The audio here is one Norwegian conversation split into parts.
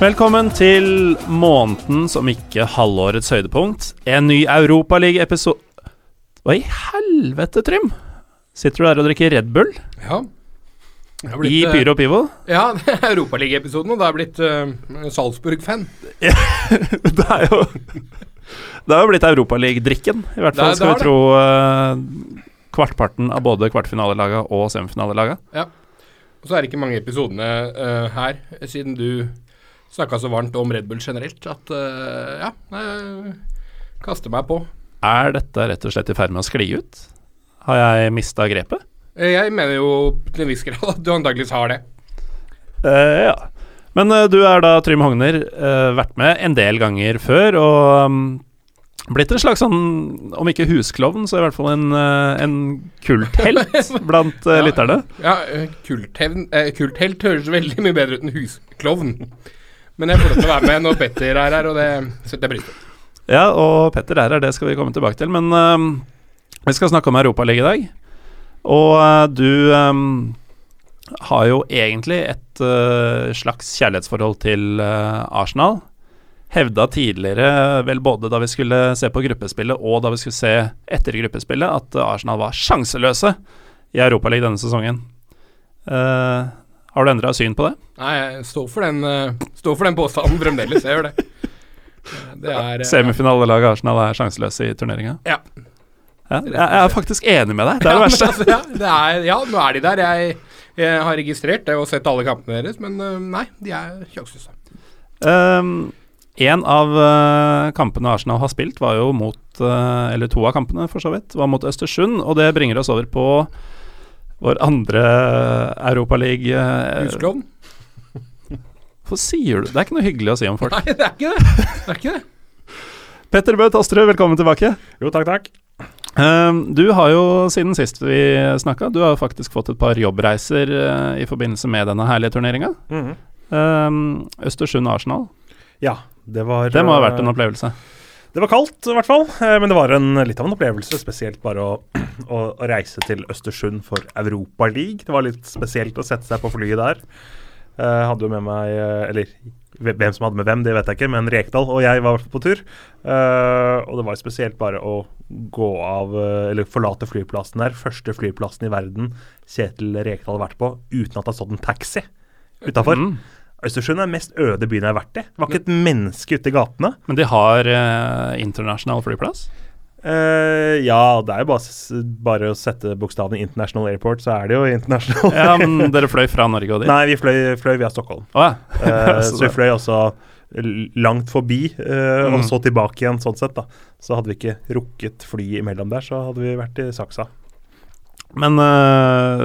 Til måneden som ikke halvårets høydepunkt. En ny Europaliga-episode Hva i helvete, Trym? Sitter du der og drikker Red Bull Ja. Blitt, i eh, Pyro Pivo? Ja, det er Europaliga-episoden, og da er jeg blitt uh, Salzburg-fan. Det er jo Det har jo blitt Europaliga-drikken, i hvert fall Det- skal det vi tro uh, kvartparten av både kvartfinalelaga og semifinalelaga. Og så er det ikke mange episodene uh, her, siden du snakka så varmt om Red Bull generelt, at eh, ja, jeg kaster meg på. Er dette rett og slett i ferd med å skli ut? Har jeg mista grepet? Eh, Jeg mener jo til en viss grad at du antakeligvis har det. Uh, ja. Men uh, du er da Trym Hogner, uh, vært med en del ganger før, og um, blitt en slags sånn, om ikke husklovn, så i hvert fall en, en kulthelt blant Ja. lytterne. Ja, kulthevn, kulthelt høres veldig mye bedre ut enn husklovn. Men jeg får lov til å være med når Petter er her, og det setter jeg pris på. Ja, og Petter er her, det skal vi komme tilbake til. Men um, vi skal snakke om Europaligaen i dag. Og uh, du um, har jo egentlig et uh, slags kjærlighetsforhold til uh, Arsenal. Hevda tidligere, vel både da vi skulle se på gruppespillet og da vi skulle se etter gruppespillet, at Arsenal var sjanseløse i Europaligaen denne sesongen. Eh, har du endra syn på det? Nei, jeg står for den, eh, står for den påstanden fremdeles. Jeg gjør det. Det er eh, Semifinalelaget Arsenal er sjanseløse i turneringa? Ja. Ja, jeg, er faktisk enig med deg. Det er det verste. ja, altså, ja, det er, ja, nå er de der. Jeg, jeg har registrert det og sett alle kampene deres, men eh, nei, de er sjanseløse. Um, en av uh, kampene Arsenal har spilt, var jo mot uh, Eller to av kampene, for så vidt, var mot Østersund. Og det bringer oss over på vår andre Europaliga Husklovn? Hva sier du? Det er ikke noe hyggelig å si om folk. Nei, det er ikke det. Det er ikke det. Petter Bø Tasterud, velkommen tilbake. Jo, takk, takk. Um, du har jo siden sist vi snakka, du har faktisk fått et par jobbreiser eh, i forbindelse med denne herlige turneringa. Mhm. Um, Østersund-Arsenal. Ja, det var Det må ha vært eh, en opplevelse. Det var kaldt, i hvert fall. eh, Men det var en, litt av en opplevelse. Spesielt bare å, å, å reise til Østersund for Europaligaen. Det var litt spesielt å sette seg på flyet der. Jeg hadde jo med meg eh, Eller hvem som hadde med hvem, det vet jeg ikke, men Rekdal og jeg var på tur. Eh, og det var spesielt bare å gå av, eh, eller forlate flyplassen der. Første flyplassen i verden Kjetil Rekdal har vært på uten at det har stått en taxi utafor. Mm. Østersund er den mest øde byen jeg har vært i. Det var ikke et menneske ute i gatene. Men de har eh, internasjonal flyplass? Eh, ja, det er jo bare, bare å sette bokstaven International Airport, så er det jo international. Ja, men dere fløy fra Norge og dit? Nei, vi fløy, fløy via Stockholm. Oh, ja. Eh, Så så vi fløy også langt forbi, eh, Mm. og så tilbake igjen, sånn sett. da. Så hadde vi ikke rukket fly imellom der, så hadde vi vært i Saksa. Men øh,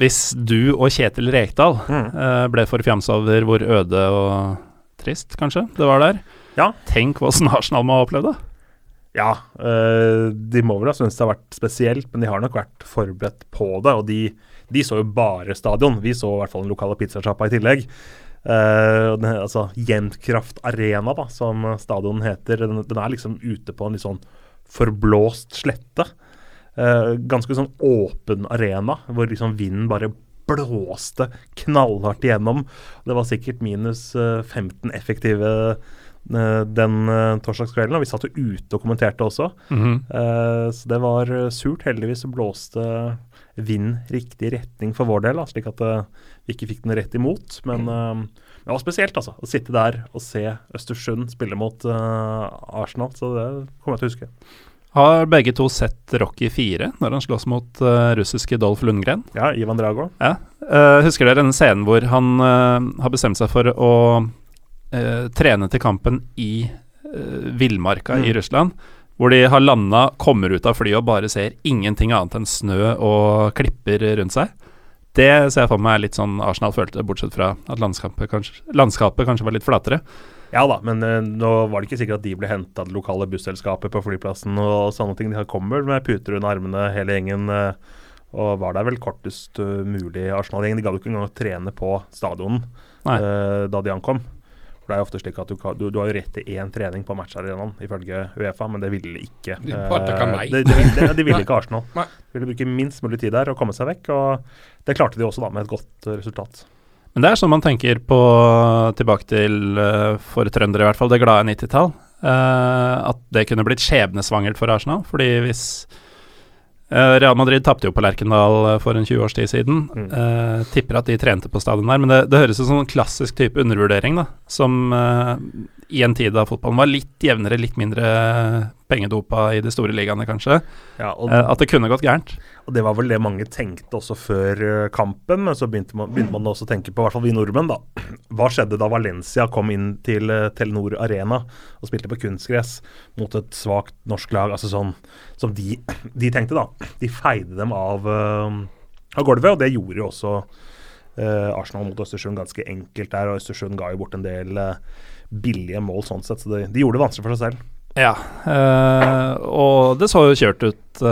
hvis du og Kjetil Rekdal Mm. øh, ble forfjamsa over hvor øde og trist, kanskje, det var der Ja. Tenk hvordan Arsenal må ha opplevd det. Ja, eh, de må vel ha syntes det har vært spesielt, men de har nok vært forberedt på det. Og de, de så jo bare stadion. Vi så i hvert fall den lokale pizzasjappa i tillegg. Uh, den, altså Jentkraft Arena, da, som stadion heter, den, den er liksom ute på en litt sånn forblåst slette. Eh, ganske sånn åpen arena, hvor liksom vinden bare blåste knallhardt igjennom. Det var sikkert minus eh, 15 effektive eh, den eh, torsdagskvelden, og vi satt jo ute og kommenterte også. Mm -hmm. så det var eh, surt. Heldigvis blåste vind riktig retning for vår del, da, slik at eh, vi ikke fikk den rett imot. Men eh, det var spesielt, altså. Å sitte der og se Østersund spille mot eh, Arsenal. Så det kommer jeg til å huske. Har begge to sett Rocky 4 når han slåss mot uh, russiske Dolph Lundgren? Ja, Ivan Drago. Ja. Uh, husker dere denne scenen hvor han uh, har bestemt seg for å trene til kampen i villmarka i Mm. Russland? Hvor de har landa, kommer ut av flyet og bare ser ingenting annet enn snø og klipper rundt seg. Det ser jeg for meg er litt sånn Arsenal følte, bortsett fra at landskapet kanskje, landskapet kanskje var litt flatere. Ja da, men uh, nå var det ikke sikkert at de ble henta til lokale busselskapet på flyplassen og sånne ting. De kommer med puter under armene, hele gjengen. Uh, og var der vel kortest uh, mulig Arsenal-gjeng. De gadd jo ikke engang å trene på stadionen da de ankom. For Det er jo ofte slik at du, kan, du, du har jo rett til én trening på matcharenaen, ifølge Uefa, men det ville ikke De de, de, de ville ikke Arsenal. De ville bruke minst mulig tid der og komme seg vekk, og det klarte de også da med et godt resultat. Men det er sånn man tenker på tilbake til, eh, for trøndere i hvert fall, det glade 90-tall. Uh, at det kunne blitt skjebnesvangert for Arsenal. Fordi hvis uh, Real Madrid tapte jo på Lerkendal eh, for en 20 års tid siden. Mm. Uh, tipper at de trente på stadion der, men det, det høres ut som en klassisk type undervurdering, da. Som eh, i en tid da fotballen var litt jevnere, litt mindre pengedopa i de store ligaene, kanskje. Ja, Eh, at det kunne gått gærent. Og det var vel det mange tenkte også før eh, kampen, men så begynte man, begynte man også å tenke på, i hvert fall vi nordmenn, da. Hva skjedde da Valencia kom inn til eh, Telenor Arena og spilte på kunstgress mot et svakt norsk lag? Altså sånn som de, de tenkte, da. De feide dem av, eh, av gulvet, og det gjorde jo også Uh, Arsenal mot Østersund ganske enkelt der, og Østersund ga jo bort en del uh, billige mål sånn sett, så de, de gjorde det vanskelig for seg selv. Ja, uh, og det så jo kjørt ut.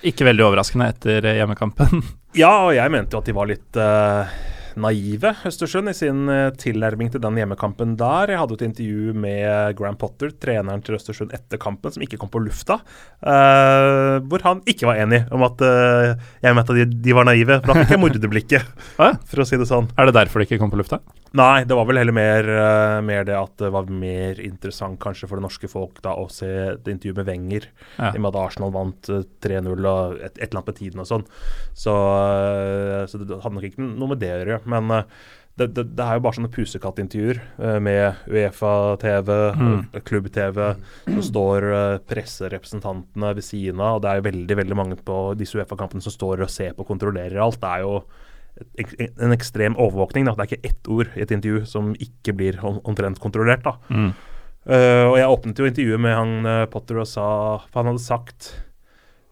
Eh, ikke veldig overraskende etter hjemmekampen. Ja, og jeg mente jo at de var litt eh, naive, Østersund, i sin uh, tilnærming til den hjemmekampen der. Jeg hadde et intervju med Graham Potter, treneren til Østersund, etter kampen, som ikke kom på lufta. Uh, hvor han ikke var enig om at uh, jeg mente at de, de var naive. For da fikk jeg morderblikket, for å si det sånn. Er det derfor det ikke kom på lufta? Nei, det var vel heller mer, uh, mer det at det var mer interessant kanskje for det norske folk da å se et intervju med Wenger, Ja. i og med at Arsenal vant eh, 3-0 og et, et eller annet med tiden og sånn. Så, eh, så det hadde nok ikke noe med det å gjøre. Men eh, det, det, det er jo bare sånne pusekattintervjuer eh, med Uefa-TV, Mm. klubb-TV. Så står eh, presserepresentantene ved siden av, og det er jo veldig veldig mange på disse Uefa-kampene som står og ser på og kontrollerer alt. Det er jo en ekstrem overvåkning. Da. Det er ikke ett ord i et intervju som ikke blir omtrent kontrollert. da. Mm. Uh, og jeg åpnet jo intervjuet med han uh, Potter og sa For han hadde sagt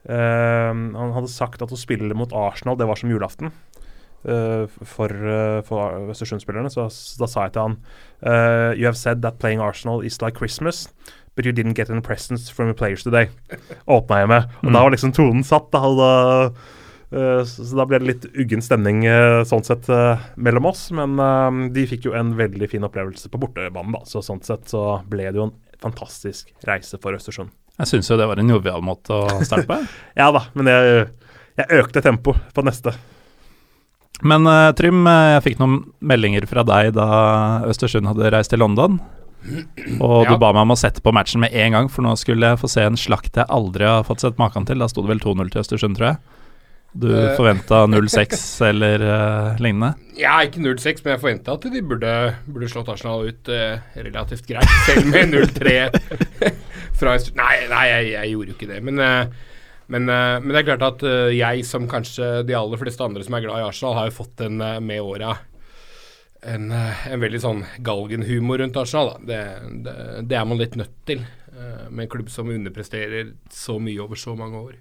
uh, Han hadde sagt at å spille mot Arsenal, det var som julaften. Eh, for uh, for Østersund-spillerne. Så, så da sa jeg til han eh, You have said that playing Arsenal is like Christmas. But you didn't get any presents from your players today. Åpna jeg med. Og da var liksom tonen satt. Da, da, uh, så, da ble det litt uggen stemning uh, sånn sett uh, mellom oss. Men eh, de fikk jo en veldig fin opplevelse på bortebanen, da. Så sånn sett så ble det jo en fantastisk reise for Østersund. Jeg syns jo det var en jovial måte å starte på. Ja da, men jeg, jeg økte tempoet på neste. Men uh, Trym, eh, jeg fikk noen meldinger fra deg da Østersund hadde reist til London. Og Ja. du ba meg om å sette på matchen med en gang, for nå skulle jeg få se en slakt jeg aldri har fått sett maken til. Da sto det vel 2-0 til Østersund, tror jeg. Du uh, forventa 0-6 eller uh, lignende? Ja, ikke 0-6, men jeg forventa at de burde, burde slått Arsenal ut uh, relativt greit, selv med 0-3 fra Østersund Nei, nei jeg, jeg gjorde jo ikke det. Men, eh, men, eh, men det er klart at eh, jeg, som kanskje de aller fleste andre som er glad i Arsenal, har jo fått en eh, med åra en, en veldig sånn galgenhumor rundt Arsenal. Da. Det, det, det er man litt nødt til med en klubb som underpresterer så mye over så mange år.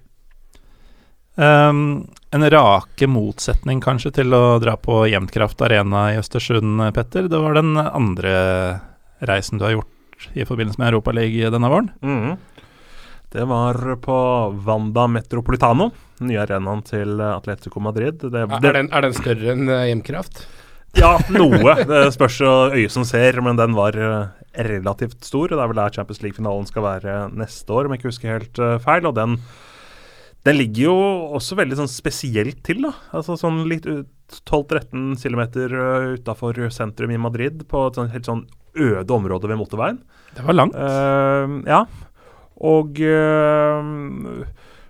Um, en rake motsetning kanskje til å dra på Jevntkraft Arena i Østersund, Petter. Det var den andre reisen du har gjort i forbindelse med Europaligaen denne våren. Mhm. Det var på Wanda Metropolitano, den nye arenaen til Atletico Madrid. Det, det, er, den, er den større enn eh, Hjemkraft? Ja, noe. Det spørs øyet som ser, men den var eh, relativt stor. Det er vel der Champions League-finalen skal være neste år, om jeg ikke husker helt eh, feil. Og den, den ligger jo også veldig sånn spesielt til, da. Altså sånn litt 12-13 km utafor sentrum i Madrid, på et sånn, helt sånn øde område ved motorveien. Det var langt. Uh, ja. Og, eh,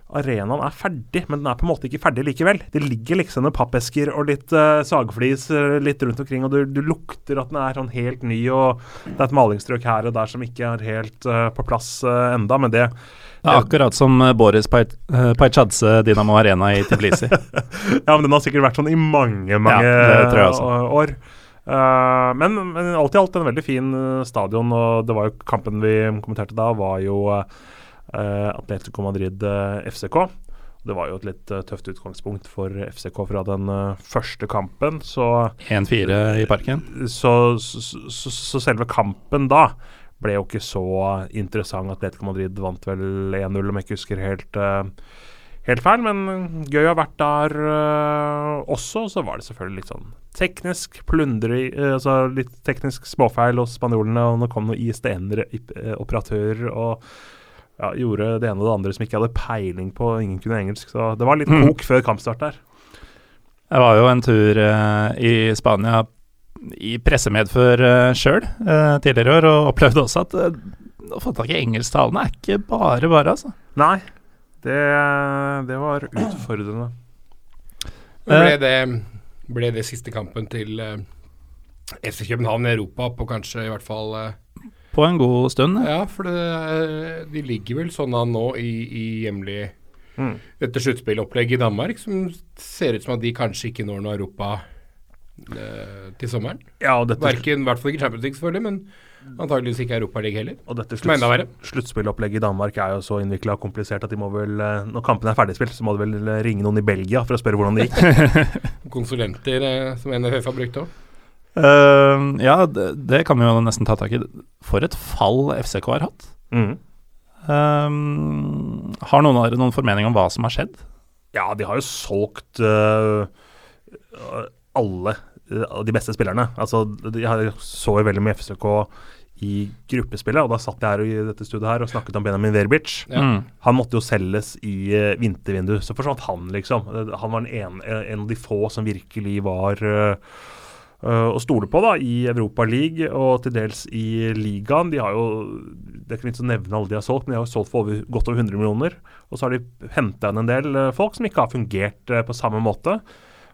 arenaen er ferdig, men den er på en måte ikke ferdig likevel. Det ligger liksom noen pappesker og litt uh, sagflis uh, litt rundt omkring, og du, du, lukter at den er sånn helt ny, og det er et malingsstrøk her og der som ikke er helt uh, på plass uh, enda, men det er akkurat som Boris Pajadze Dynamo Arena i Tbilisi. ja, men den har sikkert vært sånn i mange, mange ja, år. Uh, men, men, alt i alt en veldig fin stadion, og det var jo kampen vi kommenterte da, var jo uh, uh, Atletico Madrid uh, eh, FCK. Det var jo et litt uh, tøft utgangspunkt for FCK fra den første kampen, så 1-4 i parken? Så, så, så, så, selve kampen da ble jo ikke så interessant. Atletico Madrid vant vel 1-0, om jeg ikke husker helt helt feil, men gøy å ha vært der uh, også. Så var det selvfølgelig litt sånn teknisk plundre, uh, altså litt teknisk småfeil hos spanjolene. Og nå kom noen ISDN-operatører og ja, gjorde det ene og det andre som ikke hadde peiling på, ingen kunne engelsk. Så det var litt mm. før kampstart der. Jeg var jo en tur uh, i Spania i pressemedfør uh, sjøl tidligere i år, og opplevde også at å få tak i engelsktalende er ikke bare bare, altså. Nei, det, det var utfordrende. ble, det, ble det siste kampen til uh, FC København i Europa på kanskje i hvert fall på en god stund. Ja, for det, de ligger vel sånn an nå i, i hjemlig mm. Dette sluttspillopplegget i Danmark, som ser ut som at de kanskje ikke når noe Europa eh, til sommeren. Ja, Verken, i hvert fall ikke Champions League, selvfølgelig, men antageligvis ikke Europaligaen heller. Og dette slutts, sluttspillopplegget i Danmark er jo så innvikla og komplisert at de må vel, eh, når kampen er ferdigspilt, så må de vel eh, ringe noen i Belgia for å spørre hvordan det gikk. Konsulenter eh, som NFF har brukt òg. Uh, ja, det, det, kan vi jo nesten ta tak i. For et fall FCK har hatt. Mm. Um, har noen av dere noen formening om hva som har skjedd? Ja, de har jo solgt uh, alle de beste spillerne. Altså, jeg så jo veldig mye FCK i gruppespillet, og da satt jeg her i dette studioet her og snakket om Benjamin Verbic. Ja. Mm. Han måtte jo selges i uh, vintervinduet. Så forsvant han, liksom. Han var en, en, av de få som virkelig var uh, å stole på da, i Europa League og til dels i ligaen. De har jo, Det er ikke vits å nevne alle de har solgt, men de har jo solgt for over, godt over 100 millioner. Og så har de henta inn en del folk som ikke har fungert på samme måte.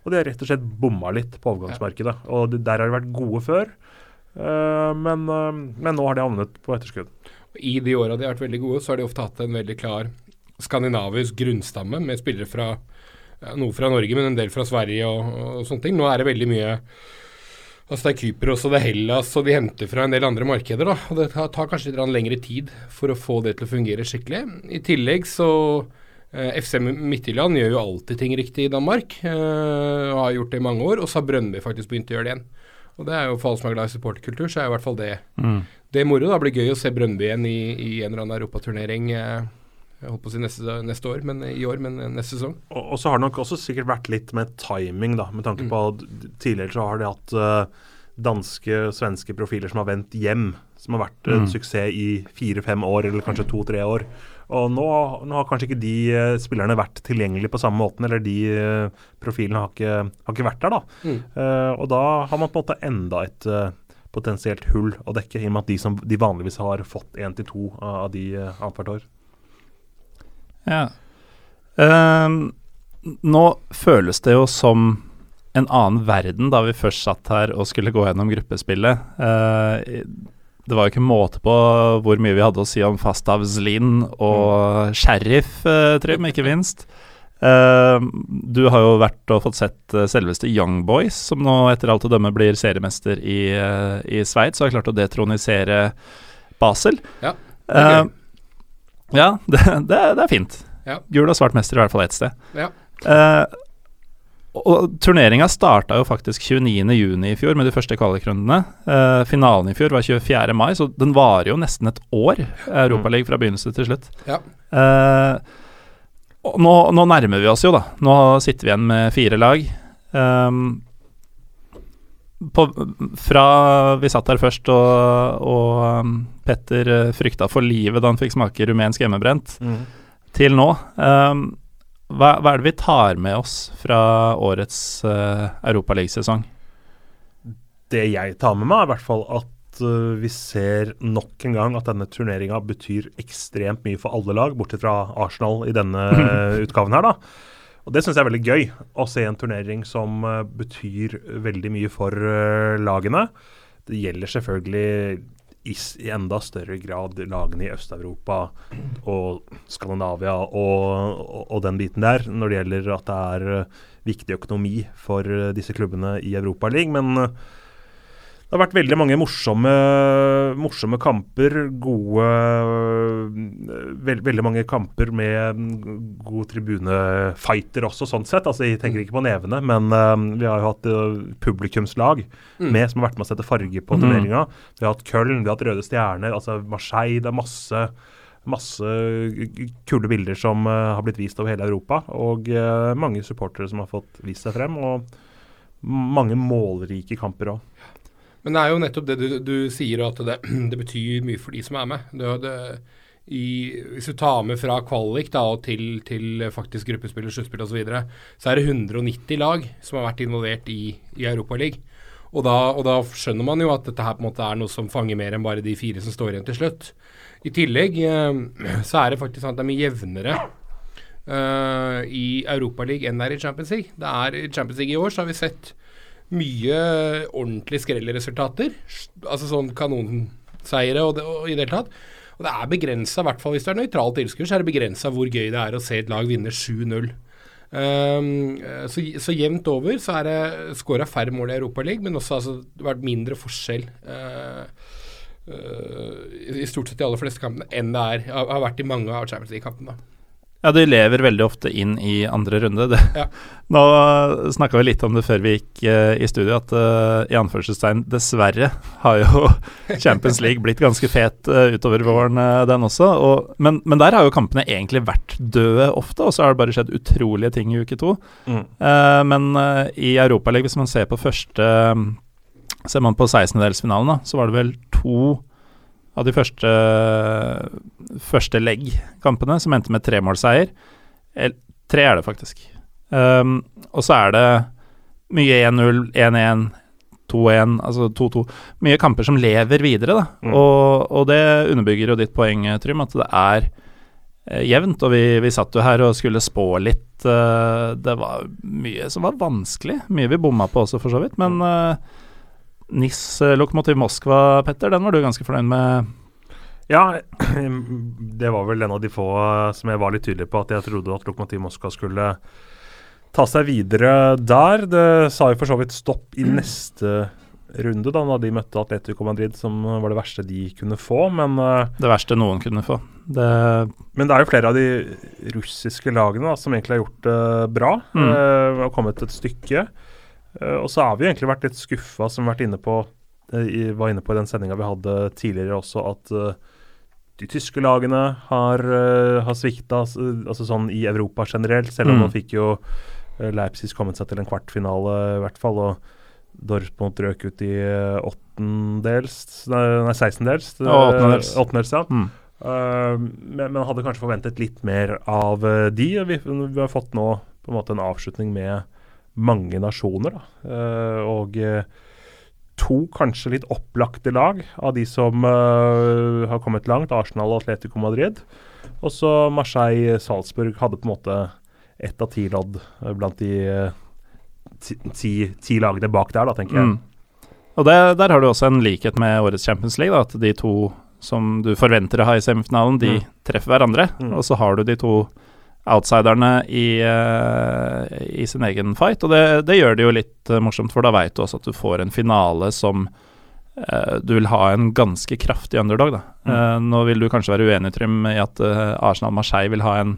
Og de har rett og slett bomma litt på overgangsmarkedet. Og det, der har de vært gode før, men, men, nå har de havnet på etterskudd. I de åra de har vært veldig gode, så har de ofte hatt en veldig klar skandinavisk grunnstamme med spillere fra noe fra Norge, men en del fra Sverige og, og sånne ting. Nå er det veldig mye Altså Det er Kypros og det er Hellas, og de henter fra en del andre markeder. da, og Det tar kanskje litt lengre tid for å få det til å fungere skikkelig. I tillegg så eh, FC Midtjylland gjør jo alltid ting riktig i Danmark, eh, og har gjort det i mange år. Og så har Brønnby faktisk begynt å gjøre det igjen. Og det er jo For alle som er glad i supporterkultur, så er i hvert fall det mm. Det er moro. da blir gøy å se Brønnby igjen i, i en eller annen europaturnering. Eh, jeg holdt på å si neste, neste, år, men i år, men neste sesong. Og, og, så har det nok også sikkert vært litt med timing, da, med tanke mm. på at tidligere så har de hatt uh, danske svenske profiler som har vendt hjem, som har vært en mm. suksess i fire-fem år, eller kanskje to-tre år. Og nå, nå, har kanskje ikke de uh, spillerne vært tilgjengelige på samme måten, eller de uh, profilene har ikke, har ikke, vært der, da. Mm. og da har man på en måte enda et potensielt hull å dekke, i og med at de som de vanligvis har fått én til to av de annethvert år. Ja. Uh, nå føles det jo som en annen verden da vi først satt her og skulle gå gjennom gruppespillet. Uh, det var jo ikke måte på hvor mye vi hadde å si om Fastav Zlin og mm. Sheriff, uh, Trym, ikke minst. Uh, du har jo vært og fått sett uh, selveste Young Boys, som nå etter alt å dømme blir seriemester i, uh, i Sveits, og har klart å detronisere Basel. Ja, det er gøy. Ja, det, det, det er fint. Ja. Gul og svart mester i hvert fall ett sted. Ja. Og Turneringa starta jo faktisk 29.6 i fjor med de første kvalikrundene. Eh, finalen i fjor var 24. mai, så den varer jo nesten et år, Europaligaen fra begynnelse til slutt. Ja. Uh, nå, nå, nærmer vi oss jo, da. Nå sitter vi igjen med fire lag. Um, på, fra vi satt her først og, og um, Petter uh, frykta for livet da han fikk smake rumensk hjemmebrent, mm. til nå um, hva, hva, er det vi tar med oss fra årets uh, Europaligasesong? Det jeg tar med meg, er i hvert fall at eh, vi ser nok en gang at denne turneringa betyr ekstremt mye for alle lag, bortsett fra Arsenal i denne eh, utgaven her, da. Og Det syns jeg er veldig gøy, å se en turnering som eh, betyr veldig mye for eh, lagene. Det gjelder selvfølgelig i, i enda større grad lagene i Øst-Europa og Skandinavia og, og, og den biten der, når det gjelder at det er eh, viktig økonomi for eh, disse klubbene i Europaligaen. Men eh, det har vært veldig mange morsomme, morsomme kamper. Gode veld, Veldig mange kamper med mm, god tribunefighter også, sånn sett. Altså, Jeg tenker ikke på nevene, men uh, vi har jo hatt uh, publikumslag med som har vært med å sette farge på turneringa. Vi har hatt Köln, vi har hatt Røde Stjerner, altså Marseille. Det er masse Masse kule bilder som uh, har blitt vist over hele Europa. Og uh, mange supportere som har fått vist seg frem. Og mange målrike kamper òg. Men det er jo nettopp det du, du sier, at det, det betyr mye for de som er med. Det, det, i, hvis du tar med fra kvalik da, og til, til faktisk gruppespill og sluttspill osv., så, videre, så er det 190 lag som har vært involvert i, i Europaligaen. Og, og da skjønner man jo at dette her på en måte er noe som fanger mer enn bare de fire som står igjen til slutt. I tillegg eh, så er det faktisk sånn at det er mye jevnere uh, i Europaligaen enn det er i Champions League. Det er I Champions League i år så har vi sett mye ordentlig skrelle resultater. Altså sånn kanonseiere og, det, og i det hele tatt. Og det er begrensa, i hvert fall hvis du er nøytral tilskuer, så er det begrensa hvor gøy det er å se et lag vinne 7-0. Um, så, så jevnt over så er det skåra færre mål i Europaligaen, men også altså, det har vært mindre forskjell uh, uh, i i stort sett de aller fleste kampene enn det er, har vært i mange av Champions League-kampene. Ja, de lever veldig ofte inn i andre runde. Det. Ja. Nå snakka vi litt om det før vi gikk uh, i studio, at uh, i anførselstegn dessverre har jo Champions League blitt ganske fet uh, utover våren, den også. Og, men, men der har jo kampene egentlig vært døde ofte, og så har det bare skjedd utrolige ting i uke to. Mm. Men uh, i Europaligaen, hvis man ser på første Ser man på 16-delsfinalen, da, så var det vel to av de første, første legg-kampene som endte med tremålseier. Tre er det faktisk. Um, og så er det mye 1-0, 1-1, 2-1, altså 2-2. Mye kamper som lever videre, da. Mm. Og, og det underbygger jo ditt poeng, Trym, at det er eh, jevnt. Og vi, vi satt jo her og skulle spå litt. eh, det var mye som var vanskelig. Mye vi bomma på også, for så vidt. Men uh, NIS Lokomotiv Moskva, Petter, den var du ganske fornøyd med? Ja, det var vel en av de få eh, som jeg var litt tydelig på, at jeg trodde at Lokomotiv Moskva skulle ta seg videre der. Det sa jo for så vidt stopp i neste runde, da når de møtte Atletico Madrid, som var det verste de kunne få. Men, eh, Det verste noen kunne få. Det, men det er jo flere av de russiske lagene da, som egentlig har gjort det bra. Mm. eh, og kommet et stykke. Eh, og så har vi egentlig vært litt skuffa, som vi vært inne på, eh, var inne på i den sendinga vi hadde tidligere også, at eh, de tyske lagene har, har svikta, s- altså sånn i Europa generelt. Selv om Mm. nå fikk jo Leipzig kommet seg til en kvartfinale, i hvert fall. Og Dortmund røk ut i åttendels Nei, sekstendels. 16-dels. Ja, åttendedels. Åttendels, ja. mm. Uh, men, men hadde kanskje forventet litt mer av de. Vi, vi har fått nå på en måte en avslutning med mange nasjoner. Da. Uh, og uh, to kanskje litt opplagte lag av de som uh, har kommet langt. Arsenal og Atletico Madrid. Og så Marseille-Salzburg hadde på en måte ett av ti lodd blant de ti, ti, ti lagene bak der, da, tenker jeg. Mm. Og det, der har du også en likhet med årets Champions League, da, at de to som du forventer å ha i semifinalen, de Mm. treffer hverandre. Mm. Og så har du de to outsiderne i, eh, i sin egen fight, og det, det gjør det jo litt eh, morsomt, for da veit du også at du får en finale som uh, du vil ha en ganske kraftig underdog, da. Mm. Uh, nå vil du kanskje være uenig, Trym, i at uh, Arsenal-Marseille vil ha en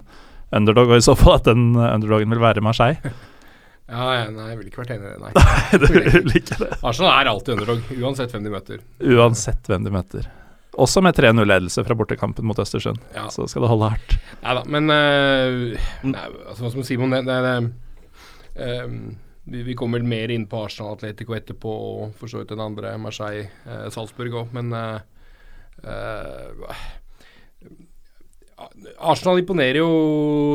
underdog, og i så fall at den underdogen vil være Marseille. Ja, ja, nei, jeg ville ikke vært enig i det, nei. du liker det. Arsenal er alltid underdog, uansett hvem de møter. Uansett hvem de møter. Også med 3-0-ledelse fra bortekampen mot Østersund. Ja. Så skal det holde hardt. Nei da, men uh, nei, altså, Hva skal man si om det? det, er, eh, vi, vi kommer vel mer inn på Arsenal Atletico etterpå, og for så vidt den andre Marseille, uh, Salzburg òg, men uh, eh, Arsenal imponerer jo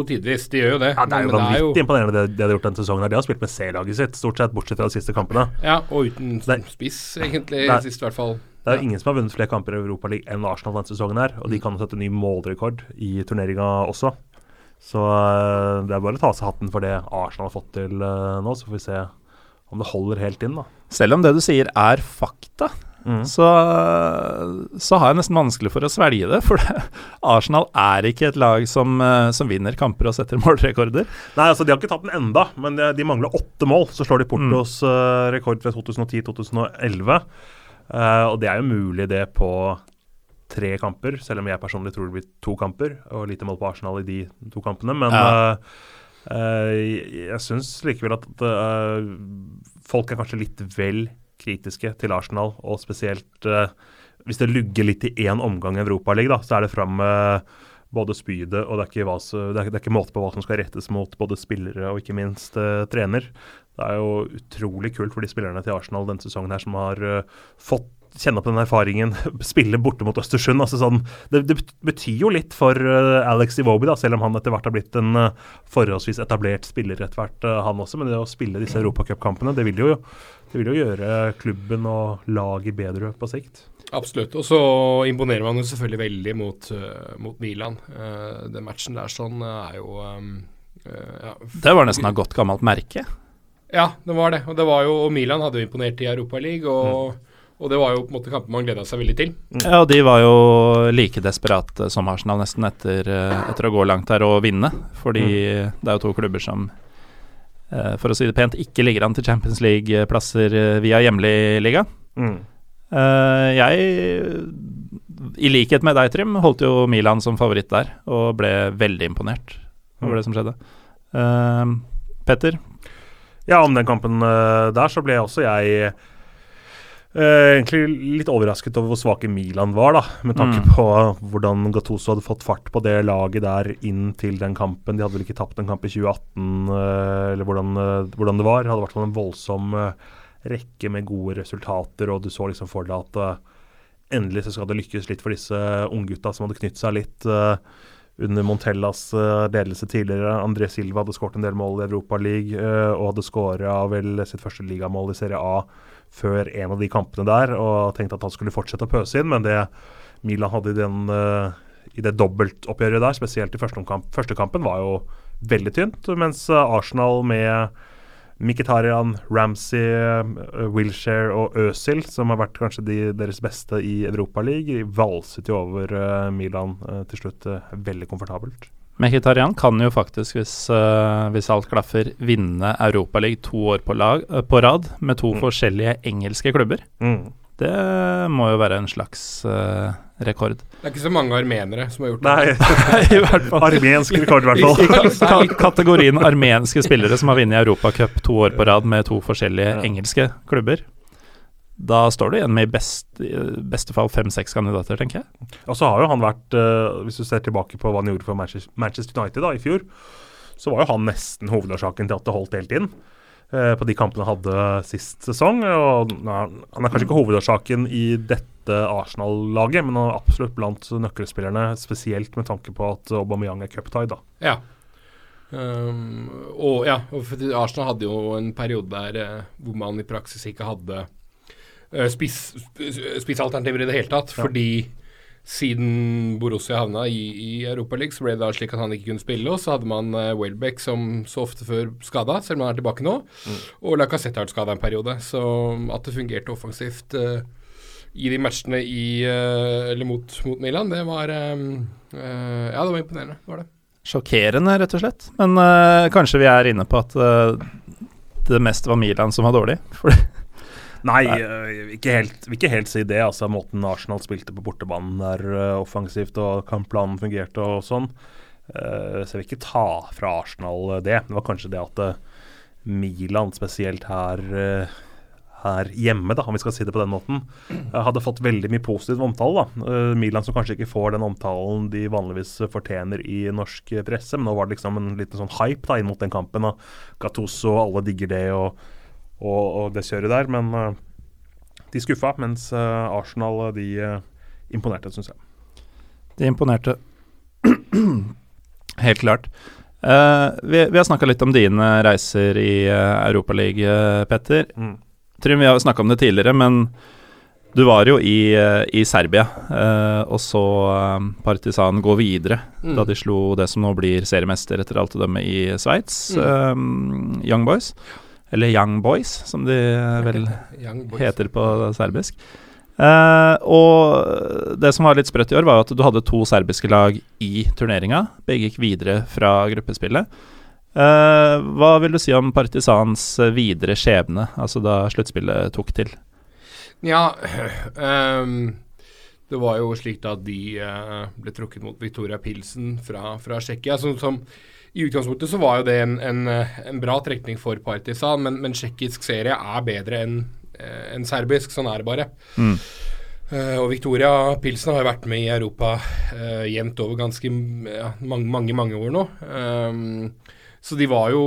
tidvis, de gjør jo det. Ja, Det er jo men vanvittig imponerende det de har gjort denne sesongen. her. De har spilt med C-laget sitt, stort sett, bortsett fra de siste kampene. Ja, og uten spiss, egentlig, Nei. sist i hvert fall. Det er jo ingen som har vunnet flere kamper i Europaligaen enn Arsenal denne sesongen her, og de kan jo sette ny målrekord i turneringa også. Så eh, det er bare å ta av seg hatten for det Arsenal har fått til eh, nå, så får vi se om det holder helt inn, da. Selv om det du sier er fakta, Mm. så, så har jeg nesten vanskelig for å svelge det. For det, Arsenal er ikke et lag som, eh, som vinner kamper og setter målrekorder. Nei, altså De har ikke tatt den enda, men de, de mangler åtte mål. Så slår de Portos eh, rekord fra 2010-2011. Eh, og det er jo mulig, det, på tre kamper, selv om jeg personlig tror det blir to kamper. Og lite mål på Arsenal i de to kampene. Men Ja. uh, uh, jeg, syns likevel at eh, folk er kanskje litt vel kritiske til Arsenal, og spesielt hvis det lugger litt i én omgang i Europaligaen, så er det fram med både spydet og det er, ikke det, er, ikke måte på hva som skal rettes mot både spillere og ikke minst trener. Det er jo utrolig kult for de spillerne til Arsenal denne sesongen her som har uh, fått kjenne på den erfaringen, spille borte mot Østersund. altså sånn, det, det betyr jo litt for uh, Alex Iwobi, da, selv om han etter hvert har blitt en uh, forholdsvis etablert spiller etter hvert, han også. Men det å spille disse europacupkampene, det vil jo, det vil jo gjøre klubben og laget bedre på sikt. Absolutt. Og så imponerer man jo selvfølgelig veldig mot, mot Milan. Uh, den matchen der sånn er jo um, ja. Det var nesten av godt gammelt merke. Ja, det var det. Og det var jo, og Milan hadde jo imponert i Europaligaen, og, og det var jo på en måte kamper man gleda seg veldig til. Ja, og de var jo like desperate som Arsenal nesten etter, eh, etter å gå langt her og vinne. Fordi det er jo to klubber som, eh, for å si det pent, ikke ligger an til Champions League-plasser eh, via hjemlig liga. Mm. Eh, jeg, i likhet med deg, Trym, holdt jo Milan som favoritt der, og ble veldig imponert over det som skjedde. Petter, Ja, om den kampen eh, der, så ble også jeg Uh, egentlig litt overrasket over hvor svake Milan var, da. Med tanke Mm. på hvordan Gattuso hadde fått fart på det laget der inn til den kampen. De hadde vel ikke tapt en kamp i 2018, uh, eller hvordan, uh, hvordan det var. Det hadde i hvert fall en voldsom eh, rekke med gode resultater, og du så liksom for deg at eh, endelig så skal det lykkes litt for disse unggutta som hadde knytt seg litt. Eh, under Montellas eh, ledelse tidligere. André Silva hadde skåret en del mål i Europaligaen uh, og hadde skåra vel sitt første ligamål i Serie A før en av de kampene der, og tenkte at han skulle fortsette å pøse inn, men det Milan hadde i, den, eh, i det dobbeltoppgjøret der, spesielt i første, omkamp, første kampen, var jo veldig tynt, mens eh, Arsenal med Mkhitaryan, Ramsey, uh, Wilshere og Øzil, som har vært kanskje de, deres beste i Europaligaen, valset jo over eh, Milan eh, til slutt eh, veldig komfortabelt. Mkhitaryan kan jo faktisk, hvis, eh, hvis alt klaffer, vinne Europaligaen to år på, lag, eh, på rad med to forskjellige engelske klubber. Mm. Det må jo være en slags uh, rekord. Det er ikke så mange armenere som har gjort det. Nei, I hvert fall. armensk rekord i hvert fall. Kategorien armenske spillere som har vunnet Europacup to år på rad med to forskjellige Ja. engelske klubber. Da står du igjen med i best, beste fall fem-seks kandidater, tenker jeg. Og så har jo han vært, uh, hvis du ser tilbake på hva han gjorde for Manchester United da, i fjor, så var jo han nesten hovedårsaken til at det holdt helt inn på de kampene han hadde sist sesong. Og han er kanskje ikke hovedårsaken i dette Arsenal-laget, men han er absolutt blant nøkkelspillerne, spesielt med tanke på at Aubameyang er cuptied. Ja. Um, og ja, Arsenal hadde jo en periode der eh, hvor man i praksis ikke hadde eh, spiss, sp- spissalternativer i det hele tatt. Ja. Fordi siden Borussia havna i, i Europaligaen, så ble det da slik at han ikke kunne spille. Og så hadde man uh, Welbeck som så ofte før skada, selv om han er tilbake nå. Og Lacassette har vært skada en periode. Så at det fungerte offensivt uh, i de matchene i, uh, eller mot, mot Milan, det var um, Ja, det var imponerende. Var det. Sjokkerende, rett og slett. Men kanskje vi er inne på at det mest var Milan som var dårlig. For Nei, vi ikke helt, ikke helt si det. altså Måten Arsenal spilte på bortebanen der eh, offensivt, og kampplanen fungerte og sånn. eh, så jeg vil ikke ta fra Arsenal det. Det var kanskje det at eh, Milan, spesielt her, eh, her hjemme, da, om vi skal si det på den måten, eh, hadde fått veldig mye positiv omtale. da. Eh, Milan som kanskje ikke får den omtalen de vanligvis fortjener i norsk presse, men nå var det liksom en liten sånn hype da, inn mot den kampen. og Gattuso, alle digger det. og og, og det kjøret der. Men uh, de skuffa, mens uh, Arsenal eh, de imponerte, syns jeg. de imponerte. Helt klart. Eh, vi, vi har snakka litt om dine reiser i uh, Europaligaen, Petter. Mm. Trym, vi har snakka om det tidligere, men Du var jo i, i Serbia eh, og så Partisan gå videre Mm. da de slo det som nå blir seriemester etter alt å dømme i Sveits, eh, Young Boys. Eller Young Boys, som de vel heter på serbisk. Uh, og det som var litt sprøtt i år, var at du hadde to serbiske lag i turneringa. Begge gikk videre fra gruppespillet. Uh, hva vil du si om Partisans videre skjebne, altså da sluttspillet tok til? Ja, um, det var jo slik da at de uh, ble trukket mot Victoria Pilsen fra, fra Tsjekkia. Som, som I utgangspunktet så var jo det en, en, eh, en bra trekning for Partisan, men, men tsjekkisk serie er bedre enn en serbisk. Sånn er det bare. Mm. Uh, og Victoria Pilsen har jo vært med i Europa uh, jevnt over ganske ja, mange, mange, mange år nå. Um, så de var jo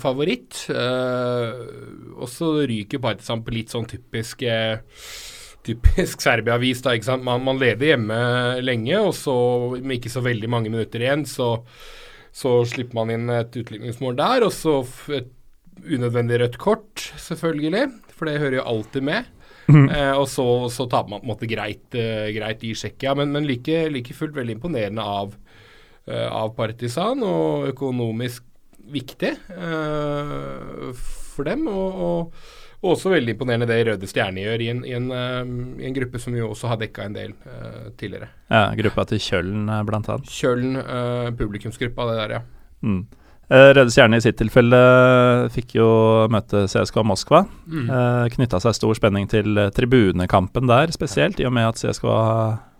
favoritt. Uh, og så ryker Partisan på litt sånn typisk eh, Typisk Serbia-vis. da, ikke sant? Man, man leder hjemme lenge, og så med ikke så veldig mange minutter igjen, så, så slipper man inn et utligningsmål der. Og så et unødvendig rødt kort, selvfølgelig, for det hører jo alltid med. Eh, og så, så taper man på en måte greit, uh, greit i Tsjekkia, men, men like, like fullt veldig imponerende av, uh, av Partisan, og økonomisk viktig uh, for dem. Og, og, og også veldig imponerende det Røde Stjerne gjør i en, i en, uh, i en gruppe som vi også har dekka en del uh, tidligere. Ja, gruppa til Kjøln, bl.a. blant annet. Kjøln, eh, publikumsgruppa, det der, ja. Mm. Eh, Røde Stjerne i sitt tilfelle fikk jo møte CSKA Moskva. Mm. Knytta seg stor spenning til eh, tribunekampen der, spesielt, i og med at CSKA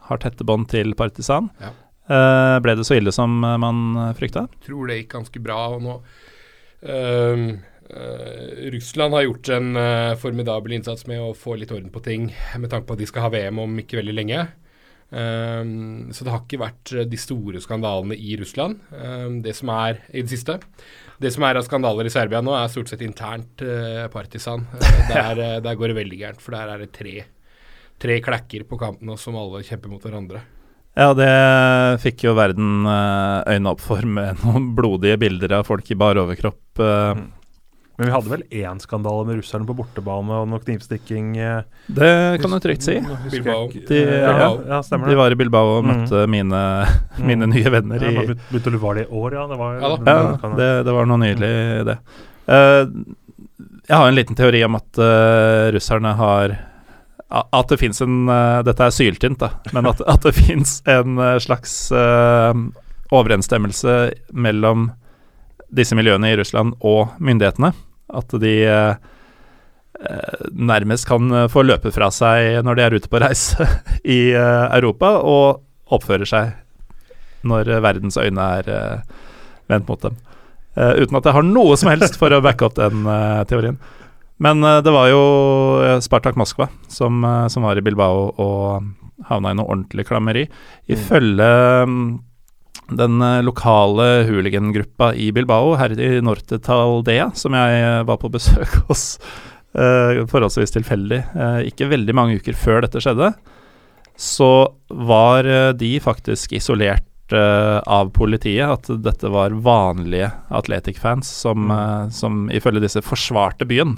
har tette bånd til Partisan. Ja. Eh, ble det så ille som eh, man eh, frykta? tror det gikk ganske bra. og nå eh, Russland har gjort en uh, formidabel innsats med å få litt orden på ting, med tanke på at de skal ha VM om ikke veldig lenge. Um, så det har ikke vært de store skandalene i Russland, um, det som er i det siste. Det som er av skandaler i Serbia nå, er stort sett internt uh, Partisan. Der, der går det veldig gærent, for der er det tre, tre klekker på kanten nå som alle kjemper mot hverandre. Ja, det fikk jo verden øynene opp for med noen blodige bilder av folk i bar overkropp. Mm. Men vi hadde vel én skandale med russerne på bortebane og noe knivstikking. eh, Det kan du trygt si. Bilbao. De- ja, ja. De det. var i Bilbao og Mm. møtte mine, mine nye venner i ja, Begynte å var det i år, ja? Det var, Ja da. Ja, det, det var noe nydelig det. Uh, jeg har en liten teori om at uh, russerne har At det fins en uh, Dette er syltynt, da, men at, at det fins en slags overensstemmelse mellom disse miljøene i Russland og myndighetene. At de eh, nærmest kan få løpe fra seg når de er ute på reise i eh, Europa, og oppfører seg når verdens øyne er eh, vendt mot dem. Uten at jeg har noe som helst for å backe opp den teorien. Men det var jo Spartak Moskva som, som var i Bilbao og havna i noe ordentlig klammeri. Ifølge mm, den eh, lokale hooligangruppa i Bilbao, her i Norte Taldea, som jeg eh, var på besøk hos uh, forholdsvis tilfeldig, uh, ikke veldig mange uker før dette skjedde, så var de faktisk isolert av politiet. At dette var vanlige Atletic-fans som, eh, som ifølge disse forsvarte byen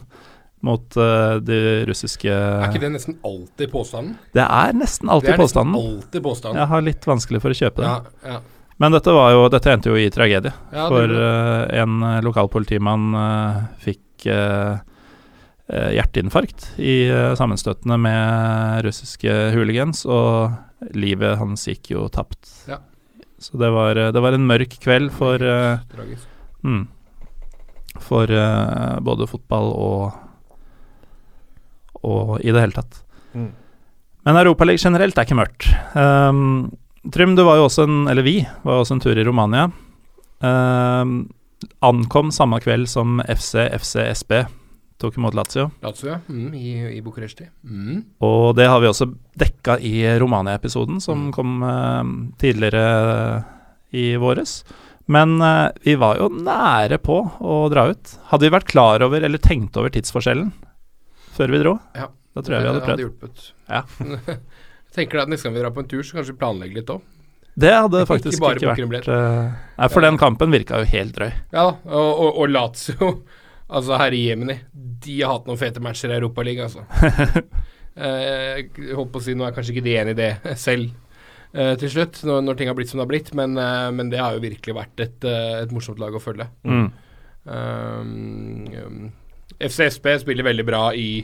mot uh, de russiske Er ikke det nesten alltid påstanden? Det er nesten alltid Det er påstanden. nesten alltid påstanden. Jeg har litt vanskelig for å kjøpe det. Ja, ja. Men dette, var jo, dette endte jo i tragedie. Ja, for eh, en eh, lokal politimann uh, fikk eh, eh, hjerteinfarkt i uh, sammenstøtene med russiske hooligans, og livet hans gikk jo tapt. Ja. Så det var, det var en mørk kveld for mm, For både fotball og Og i det hele tatt. Mm. Men Europaligaen generelt er ikke mørkt. Um, Trym, du var jo også en Eller vi var jo også en tur i Romania. Uh, ankom samme kveld som FC FC SB tok imot Lazio. Lazio. Mm, i, I Bucuresti. Mm. Og det har vi også dekka i Romania-episoden, som Mm. kom uh, tidligere i våres. Men uh, vi var jo nære på å dra ut. Hadde vi vært klar over, eller tenkt over tidsforskjellen før vi dro, Ja. da tror jeg vi hadde prøvd. Det hadde hjulpet. Ja. jeg du at Neste gang vi drar på en tur, så kanskje vi planlegger litt òg. Det hadde Ikke faktisk ikke, vært eh, Nei, for den kampen virka jo helt drøy. Ja da. Og, og, og Lazio, altså herre Jemini, de har hatt noen fete matcher i Europaligaen, altså. Eh, holdt på å si, Nå er kanskje ikke de enig i det selv eh, til slutt, når, når ting har blitt som det har blitt, men, eh, men det har jo virkelig vært et, eh, et morsomt lag å følge. Mm. Um, um, FCSB spiller veldig bra i,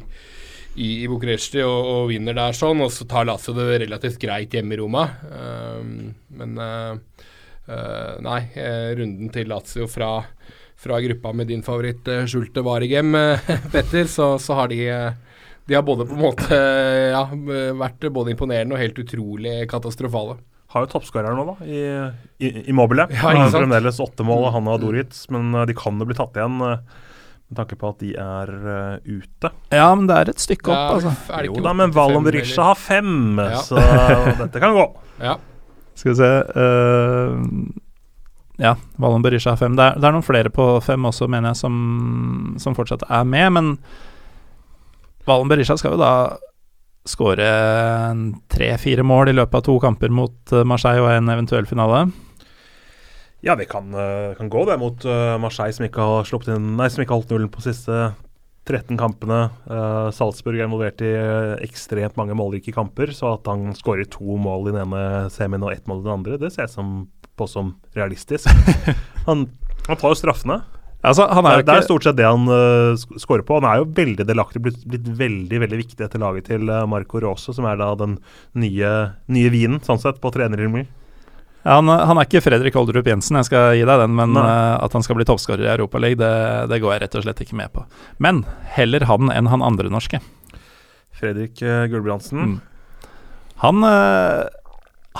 i, i Bucuresti og, og vinner der sånn, og så tar Lazio det relativt greit hjemme i Roma. Um, men uh, uh, nei, uh, runden til Lazio fra, fra gruppa med din favoritt uh, Schulte Waregem, uh, Petter, så, så har de de har både på en måte ja, vært både imponerende og helt utrolig katastrofale. Har jo toppskårer nå, da, i, i, i Mobile. Ja, Han har fremdeles åtte mål, han og Doritz, men eh, de kan jo bli tatt igjen eh, med tanke på at de er uh, ute. Ja, men det er et stykke opp, Ja, altså. Jo da, men Valon Berisha har fem, Ja. så dette kan gå. Ja. Skal vi se uh, Ja, Valon Berisha har fem. Det er, det er noen flere på fem også, mener jeg, som, som fortsatt er med. Men Valon Berisha skal jo da skåre tre-fire mål i løpet av to kamper mot eh, Marseille og en eventuell finale. Ja, det kan, eh, kan gå det mot eh, Marseille, som ikke har sluppet inn Nei, som ikke har holdt nullen på siste 13 kampene. Uh, Salzburg er involvert i ekstremt mange målrike kamper, så at han skårer to mål i den ene semien og ett mål i den andre, det ser jeg som, på som realistisk. han, han tar jo straffene. Altså, han Det er er, jo det er stort sett det han uh, skårer på. Han er jo veldig delaktig, blitt, blitt veldig veldig viktig etter laget til Marco Rosso, som er da den nye, nye vinen, sånn sett, på trenerhjemmer. Han, han er ikke Fredrik Olderup Jensen, jeg skal gi deg den, men eh, at han skal bli toppskårer i Europaligaen, det, det går jeg rett og slett ikke med på. Men heller han enn han andre norske. Fredrik uh, Gulbrandsen. Mm. Han uh,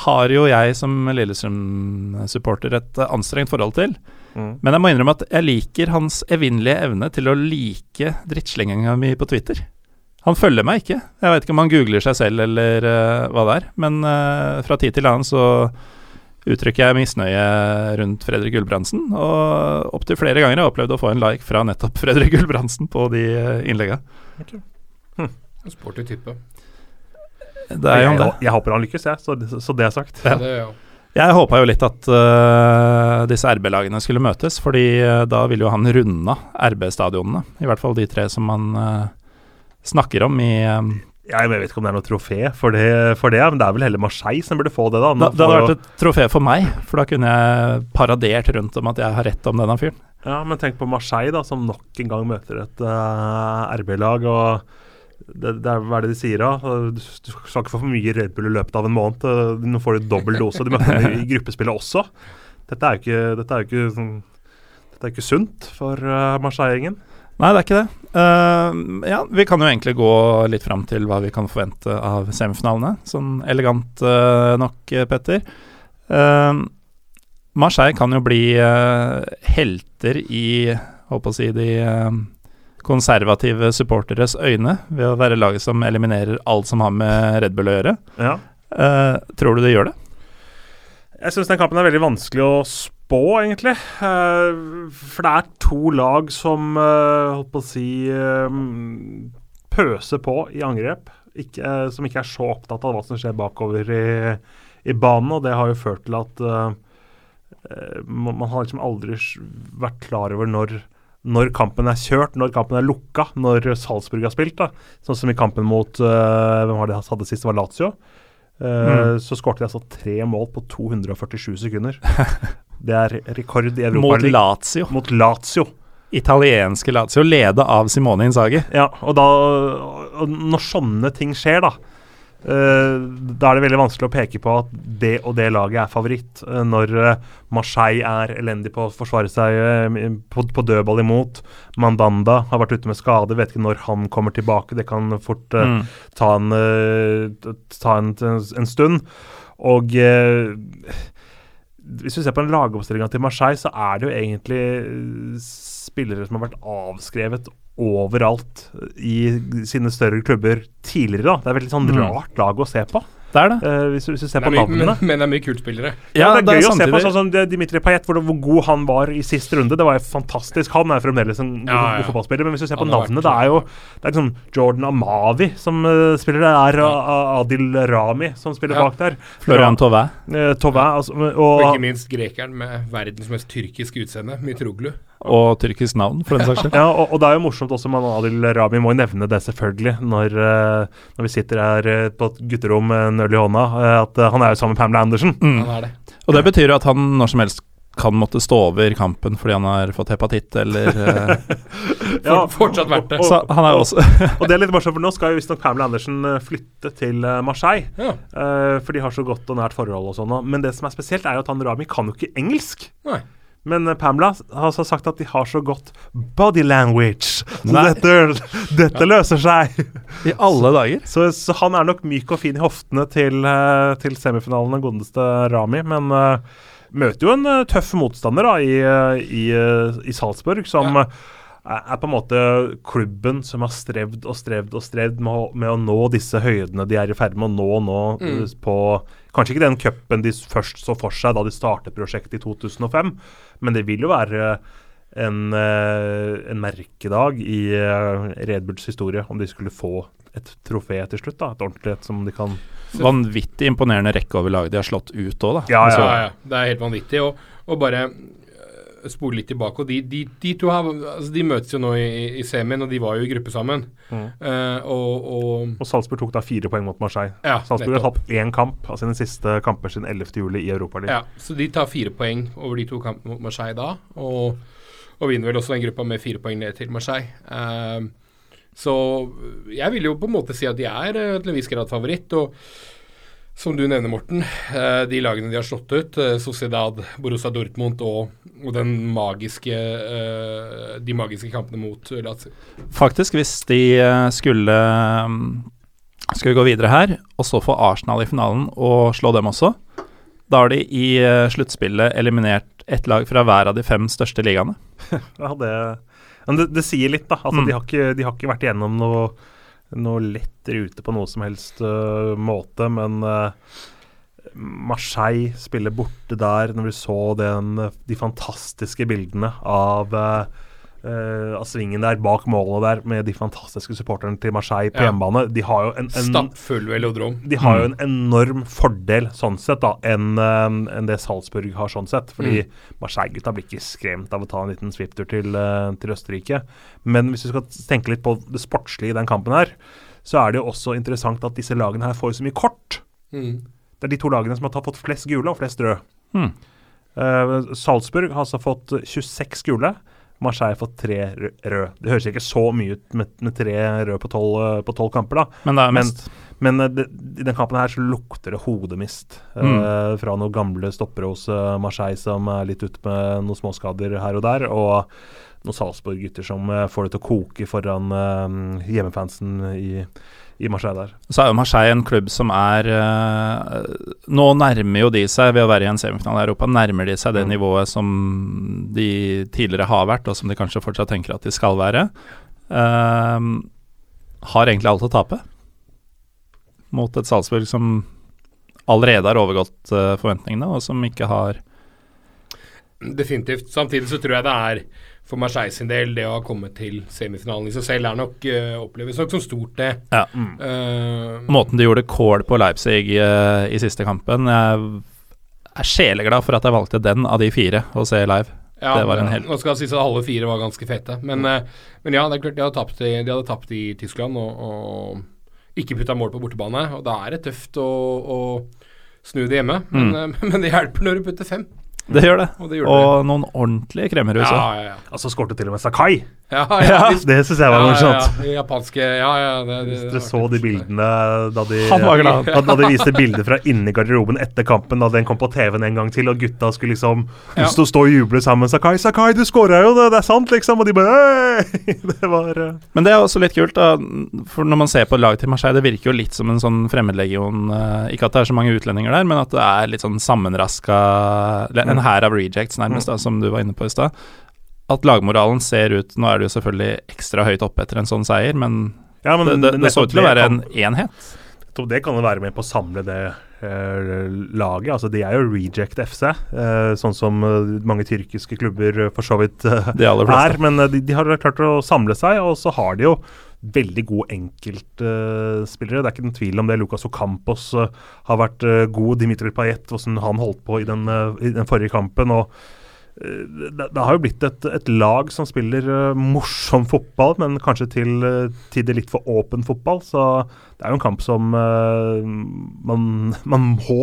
har jo jeg som Lillestrøm-supporter et anstrengt forhold til. Mm. Men jeg må innrømme at jeg liker hans evinnelige evne til å like drittslenginga mi på Twitter. Han følger meg ikke. Jeg vet ikke om han googler seg selv eller hva det er. Men fra tid til annen så uttrykker jeg misnøye rundt Fredrik Gulbrandsen. Og opptil flere ganger har jeg opplevd å få en like fra nettopp Fredrik Gulbrandsen på de innlegga. Okay. Hm. Sporty type. Det er jo det. Jeg, jeg håper han lykkes, jeg, så, så det er sagt. Ja. Det, ja. Jeg håpa jo litt at uh, disse RB-lagene skulle møtes, fordi uh, da ville jo han runde RB-stadionene. I hvert fall de tre som han uh, snakker om i øh, Jeg vet ikke om det er noe trofé for det, for det, men det er vel heller Marseille som burde få det, da. Nå Det hadde vært et trofé for meg, for da kunne jeg paradert rundt om at jeg har rett om denne fyren. Ja, men tenk på Marseille, da, som nok en gang møter et uh, RB-lag. og det, det er, Hva er det de sier, da? Du, skal ikke få for mye Red Bull i løpet av en måned. eh, Nå får du dobbel dose. De møtte i gruppespillet også. Dette er jo ikke, dette er jo ikke, sånn, dette er ikke sunt for uh, Marseille-gjengen. Nei, det er ikke det. Uh, ja, vi kan jo egentlig gå litt fram til hva vi kan forvente av semifinalene. Sånn elegant uh, nok, eh, Petter. Uh, Marseille kan jo bli helter i håper å si de konservative supporteres øyne ved å være laget som eliminerer alt som har med Red Bull å gjøre. Ja. Tror du de gjør det? Jeg syns den kampen er veldig vanskelig å spå, egentlig. Eh, for det er to lag som uh, holdt på å si eh, pøser på i angrep. Ikke, eh, som ikke er så opptatt av hva som skjer bakover i, i banen. Og det har jo ført til at eh, eh, man, har liksom aldri vært klar over når når kampen er kjørt, når kampen er lukka, når Salzburg har spilt. da Sånn som i kampen mot uh, Hvem var det hadde sist? Det var Lazio. Eh, Så skårte de altså tre mål på 247 sekunder. Det er rekord i Mot Lazio. Mot Lazio. Italienske Lazio, leda av Simone Inzaghi. Ja, og da og Når sånne ting skjer, da Da er det veldig vanskelig å peke på at det og det laget er favoritt. eh, når eh, Marseille er elendig på å forsvare seg eh, på, på dødball imot. Mandanda har vært ute med skade, vet ikke når han kommer tilbake. Det kan fort eh, Mm. ta en, eh, ta en, en stund. Og eh, hvis du ser på en lagoppstillinga til Marseille, så er det jo egentlig eh, spillere som har vært avskrevet overalt i sine større klubber tidligere. da. Det er veldig sånn Mm. rart lag å se på, Det er det. Uh, hvis, du- hvis du ser på mye, men, navnene. men det er mye kultspillere. Ja, det er gøy å se på sånn som Dimitri Payet, hvor, hvor god han var i sist runde. Det var jo fantastisk. Han er fremdeles en god, Ja, ja. god fotballspiller. Men hvis du ser på navnet, vært- det er jo det er liksom Jordan Amavi som uh, spiller der. Det er uh, Adil Rami som spiller Ja. bak der. Florian Tauvin. Uh, Tauvin, altså, Og og ikke minst grekeren med verdens mest tyrkiske utseende, Mitroglu. Og tyrkisk navn, for den saks skyld. Ja, og, og det er jo morsomt også med Adil Rami, må jo nevne det selvfølgelig, når, eh, når vi sitter her eh, på et gutterom med en øl i hånda, eh, at han er jo sammen med Pamela Andersen. Mm. Han er det. Og det betyr jo at han når som helst kan måtte stå over kampen fordi han har fått hepatitt eller Ja, fortsatt verdt det. og- Så han er jo også Og det er litt morsomt, for nå skal jo visstnok Pamela Andersen flytte til Marseille. Ja. Uh, for de har så godt og nært forhold og sånn. Men det som er spesielt, er jo at han Rami kan jo ikke engelsk. Nei. Men eh, Pamela har så sagt at de har så godt body language. Så dette, dette løser seg. I alle dager. Så, så han er nok myk og fin i hoftene til, eh, til semifinalen, den godeste Rami. Men uh, møter jo en tøff motstander da, i, i, i Salzburg, som Ja. Eh, er på en måte klubben som har strevd og strevd og strevd med å, med å nå disse høydene de er i ferd med å nå nå Mm. eh, på Kanskje ikke den cupen de først så for seg da de startet prosjektet i 2005, men det vil jo være en, eh, en merkedag i uh, Red Bulls historie om de skulle få et trofé til slutt. da, Et ordentlig et som de kan Vanvittig imponerende rekke over laget de har slått ut òg, da. Ja, Ja, ja, ja, Det er helt vanvittig. Og, og bare spole litt tilbake. og De, de, de to har, altså de møtes jo nå i, i semien, og de var jo i gruppe sammen. Mm. Uh, og, og Og Salzburg tok da fire poeng mot Marseille. Ja, Salzburg har tapt én kamp av sine siste kamper siden 11. juli i Europaligaen. Ja, så de tar fire poeng over de to kampene mot Marseille da, og, og vinner vel også den gruppa med fire poeng ned til Marseille. Uh, så jeg vil jo på en måte si at de er eh, til en viss grad favoritt. og som du nevner, Morten, eh, de lagene de har slått ut, eh, Sociedad, Borussia Dortmund og, og den magiske, eh, de magiske kampene mot Lazio. Faktisk, hvis de skulle mm, Skal vi gå videre her, og så få Arsenal i finalen og slå dem også, da har de i sluttspillet eliminert ett lag fra hver av de fem største ligaene. Ja, det, men det, det sier litt, da. Altså, Mm. de, har ikke, de har ikke vært igjennom noe, noe lett rute på noe som helst uh, måte, men uh, Marseille spiller borte der, når vi så den, de fantastiske bildene av øh, øh, av svingen der, bak målet der, med de fantastiske supporterne til Marseille på Ja. hjemmebane. De har jo en, en Stappfull velodrom. de har jo en enorm fordel sånn sett da, enn eh, enn det Salzburg har sånn sett. Fordi Marseille-gutta blir ikke skremt av å ta en liten svipptur til, eh, til Østerrike. Men hvis vi skal tenke litt på det sportslige i den kampen her, så er det jo også interessant at disse lagene her får så mye kort. Mm. Det er de to lagene som har tatt- fått flest gule og flest røde. Eh, Salzburg har altså fått 26 gule. Marseille får fått tre rø- røde. Det høres ikke så mye ut med, med tre røde på tolv eh, på tolv kamper, da. Men det er Men- Men eh, det, i den kampen her så lukter det hodemist eh, fra noen gamle stoppere hos Marseille som er litt ute med noen småskader her og der, og noen Salzburg-gutter som får det til å koke foran uh, hjemmefansen i, i Marseille der. Så er jo Marseille en klubb som er uh, Nå nærmer jo de seg, ved å være i en semifinale i Europa, nærmer de seg det Mm. nivået som de tidligere har vært, og som de kanskje fortsatt tenker at de skal være. Uh, har egentlig alt å tape mot et Salzburg som allerede har overgått uh, forventningene, og som ikke har Definitivt. Samtidig så tror jeg det er for Marseille sin del, det å ha kommet til semifinalen i seg selv er nok uh, oppleves nok som stort, det. Ja. Eh, Måten de gjorde kål på Leipzig uh, i siste kampen Jeg er sjeleglad for at jeg valgte den av de fire å se live. ja, det var en hel- Nå skal jeg si at alle fire var ganske fete, men, men ja, det er klart de hadde tapt i, de hadde tapt i Tyskland og, og ikke putta mål på bortebane. Og da er det tøft å, å snu det hjemme, men, eh, men det hjelper når du putter fem. Det gjør det. Og det gjorde Og noen ordentlige kremmerhus Ja, ja, ja. Altså skårte til og med Sakai. Ja, ja, visst. Det syns jeg var morsomt. Ja, ja, japanske Ja, ja. Det, det, Hvis dere så de bildene da de, Han var glad. da, da de viste bilder fra inni garderoben etter kampen, da den kom på TV-en en gang til, og gutta skulle liksom Ja. stå, stå og juble sammen. 'Sakai, Sakai, du skåra jo, det, det er sant', liksom. Og de bare Det var uh... Men det er også litt kult, da. For når man ser på laget til Marseille, det virker jo litt som en sånn fremmedlegion. eh, Ikke at det er så mange utlendinger der, men at det er litt sånn sammenraska En hær av rejects, nærmest, da, som du var inne på i stad. At lagmoralen ser ut Nå er det jo selvfølgelig ekstra høyt oppe etter en sånn seier, men ja, men det, det, det så ut til å være kan- en enhet. det kan jo være med på å samle det eh, laget. Altså, de er jo reject FC, eh, sånn som eh, mange tyrkiske klubber for så vidt eh, er. Men de, de har klart å samle seg, og så har de jo veldig gode enkeltspillere. det er ikke noen tvil om det. Lucas Ocampos har vært god. Dimitri Payet, hvordan han holdt på i den, i den forrige kampen. og det, det har jo blitt et, et lag som spiller uh, morsom fotball, men kanskje til uh, tider litt for åpen fotball. Så det er jo en kamp som uh, man, man, må,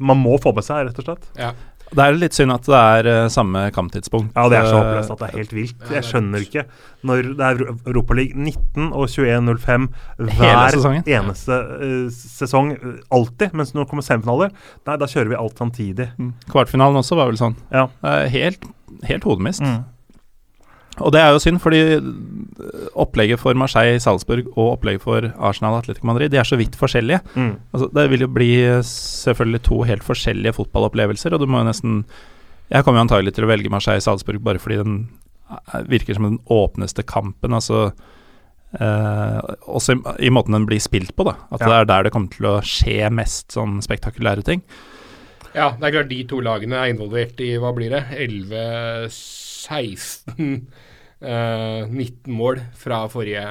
man må få med seg, rett og slett. Ja. Det er litt synd at det er eh, samme kamptidspunkt. Ja, det er så Eh, håpløst at det er helt vilt. Jeg skjønner ikke. Når det er Europaligaen 19 og 21.05 hver eneste eh, sesong, alltid, mens når det kommer semifinaler, nei, da kjører vi alt samtidig. mm. Kvartfinalen også var vel sånn. Ja. Helt, helt hodemist. Mm. Og det er jo synd, fordi opplegget for Marseille, Salzburg og opplegget for Arsenal og Atletico Madrid De er så vidt forskjellige. Mm. Altså, det vil jo bli selvfølgelig to helt forskjellige fotballopplevelser, og du må jo nesten Jeg kommer jo antagelig til å velge Marseille-Salzburg bare fordi den eh, virker som den åpneste kampen. Altså eh, Også i, i måten den blir spilt på, da. At Ja. det er der det kommer til å skje mest sånn spektakulære ting. Ja, det er klart de to lagene er involvert i hva blir det? 11, 16, eh, 19 mål fra forrige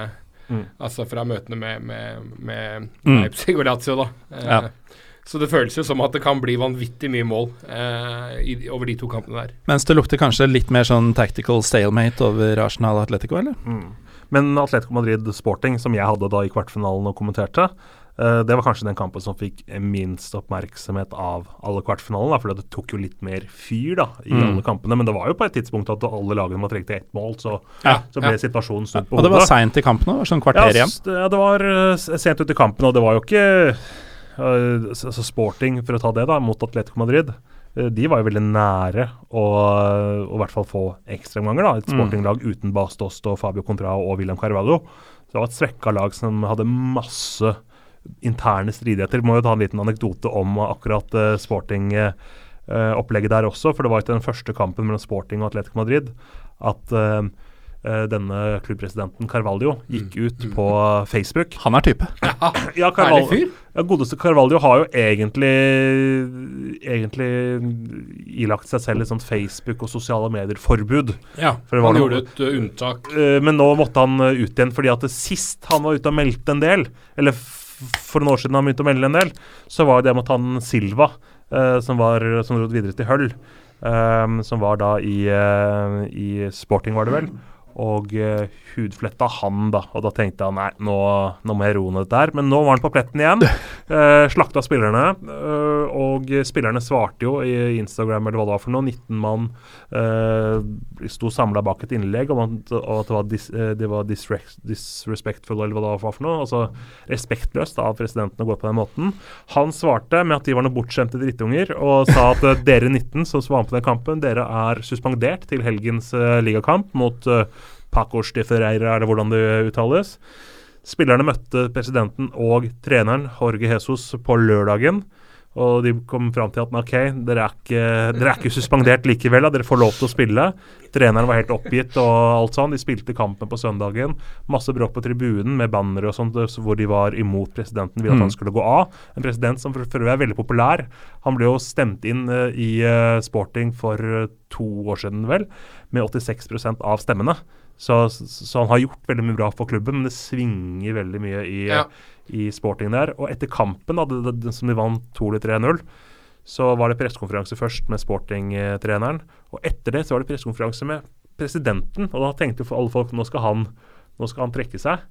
Mm. Altså fra møtene med, med, med Mm. Leipzig og Lazio, da. Eh, Ja. Så det føles jo som at det kan bli vanvittig mye mål eh, i, over de to kampene der. Mens det lukter kanskje litt mer sånn tactical stalemate over Arsenal Atletico, eller? Mm. Men Atletico Madrid Sporting, som jeg hadde da i kvartfinalen og kommenterte, det var kanskje den kampen som fikk minst oppmerksomhet av alle kvartfinalene. For det tok jo litt mer fyr da i Mm. alle kampene. Men det var jo på et tidspunkt at alle lagene trenge til ett mål, så, Ja, så ble ja. situasjonen snudd på hodet. Og det var seint i kampen òg, sånn kvarter igjen. ja, det var eh, sent ut i kampen, og det var jo ikke eh, s- altså Sporting, for å ta det, da, mot Atletico Madrid. eh, de var jo veldig nære å å i hvert fall få ekstraomganger. Et Mm. sportinglag uten Bas Dost og Fabio Contrao og William Carvalho. Så det var et svekka lag som hadde masse interne stridigheter. Må jo ta en liten anekdote om akkurat uh, Sporting-opplegget der også. For det var ikke den første kampen mellom Sporting og Atletico Madrid at eh, eh, denne klubbpresidenten Carvalho gikk ut på Facebook. Han er type. Ja, Herlig Carvalho, fyr. ja, godeste Carvalho har jo egentlig egentlig ilagt seg selv et sånt Facebook- og sosiale medier-forbud. Ja, For han noe- gjorde et uh, unntak. Eh, men nå måtte han eh, ut igjen, fordi at sist han var ute og meldte en del, eller for noen år siden han begynte å melde en del, så var det mot han Silva, eh, som var som dro videre til Hull. eh, som var da i, eh, i Sporting, var det vel. Og uh, hudfletta han, da. Og da tenkte han nei, nå, nå må jeg roe ned dette her. Men nå var han på pletten igjen. Uh, slakta spillerne. eh, og spillerne svarte jo i Instagram eller hva det var for noe. 19 mann uh, sto samla bak et innlegg om at, og at det var, dis, eh, det var disre- disrespectful, eller hva det var for noe. Altså respektløst av presidenten å gå på den måten. Han svarte med at de var noen bortskjemte drittunger, og sa at eh, dere 19 som var med på den kampen, dere er suspendert til helgens eh, ligakamp mot uh, Pacos de Ferreira, eller hvordan det uttales. Spillerne møtte presidenten og treneren Jorge Jesus på lørdagen. Og de kom fram til at ok, dere er ikke, dere er ikke suspendert likevel. Dere får lov til å spille. Treneren var helt oppgitt og alt sånn. De spilte kampen på søndagen. Masse bråk på tribunen med bannere og sånt hvor de var imot presidenten. Ville at Mm. han skulle gå av. En president som for for øvrig er veldig populær. Han ble jo stemt inn eh, i eh, Sporting for eh, to år siden, vel, med 86% av stemmene. Så, så han har gjort veldig mye bra for klubben, men det svinger veldig mye i, Ja. i sporting der. Og etter kampen, da, det, det, som de vant 2-3-0, så var det pressekonferanse først med sporting-treneren. Og etter det så var det pressekonferanse med presidenten. Og da tenkte alle folk nå skal han, nå skal han trekke seg.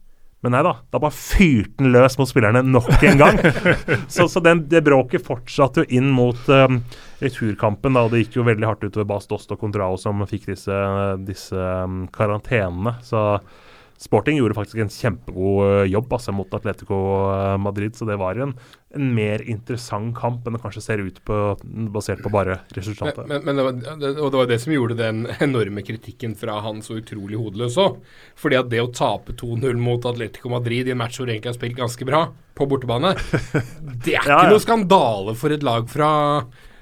Men nei da, da bare fyrte han løs mot spillerne nok en gang. så så den, det bråket fortsatte jo inn mot um, returkampen. da, og Det gikk jo veldig hardt utover Bas Dost og Contrao som fikk disse, disse um, karantenene. Så Sporting gjorde faktisk en kjempegod uh, jobb altså, mot Atletico uh, Madrid. Så det var en, en mer interessant kamp enn det kanskje ser ut på, basert på bare resultatet. Men, men, men det, var, det, og det var det som gjorde den enorme kritikken fra han så utrolig hodeløs òg. Fordi at det å tape 2-0 mot Atletico Madrid i en match hvor egentlig har spilt ganske bra, på bortebane, det er ikke Ja, ja. noe skandale for et lag fra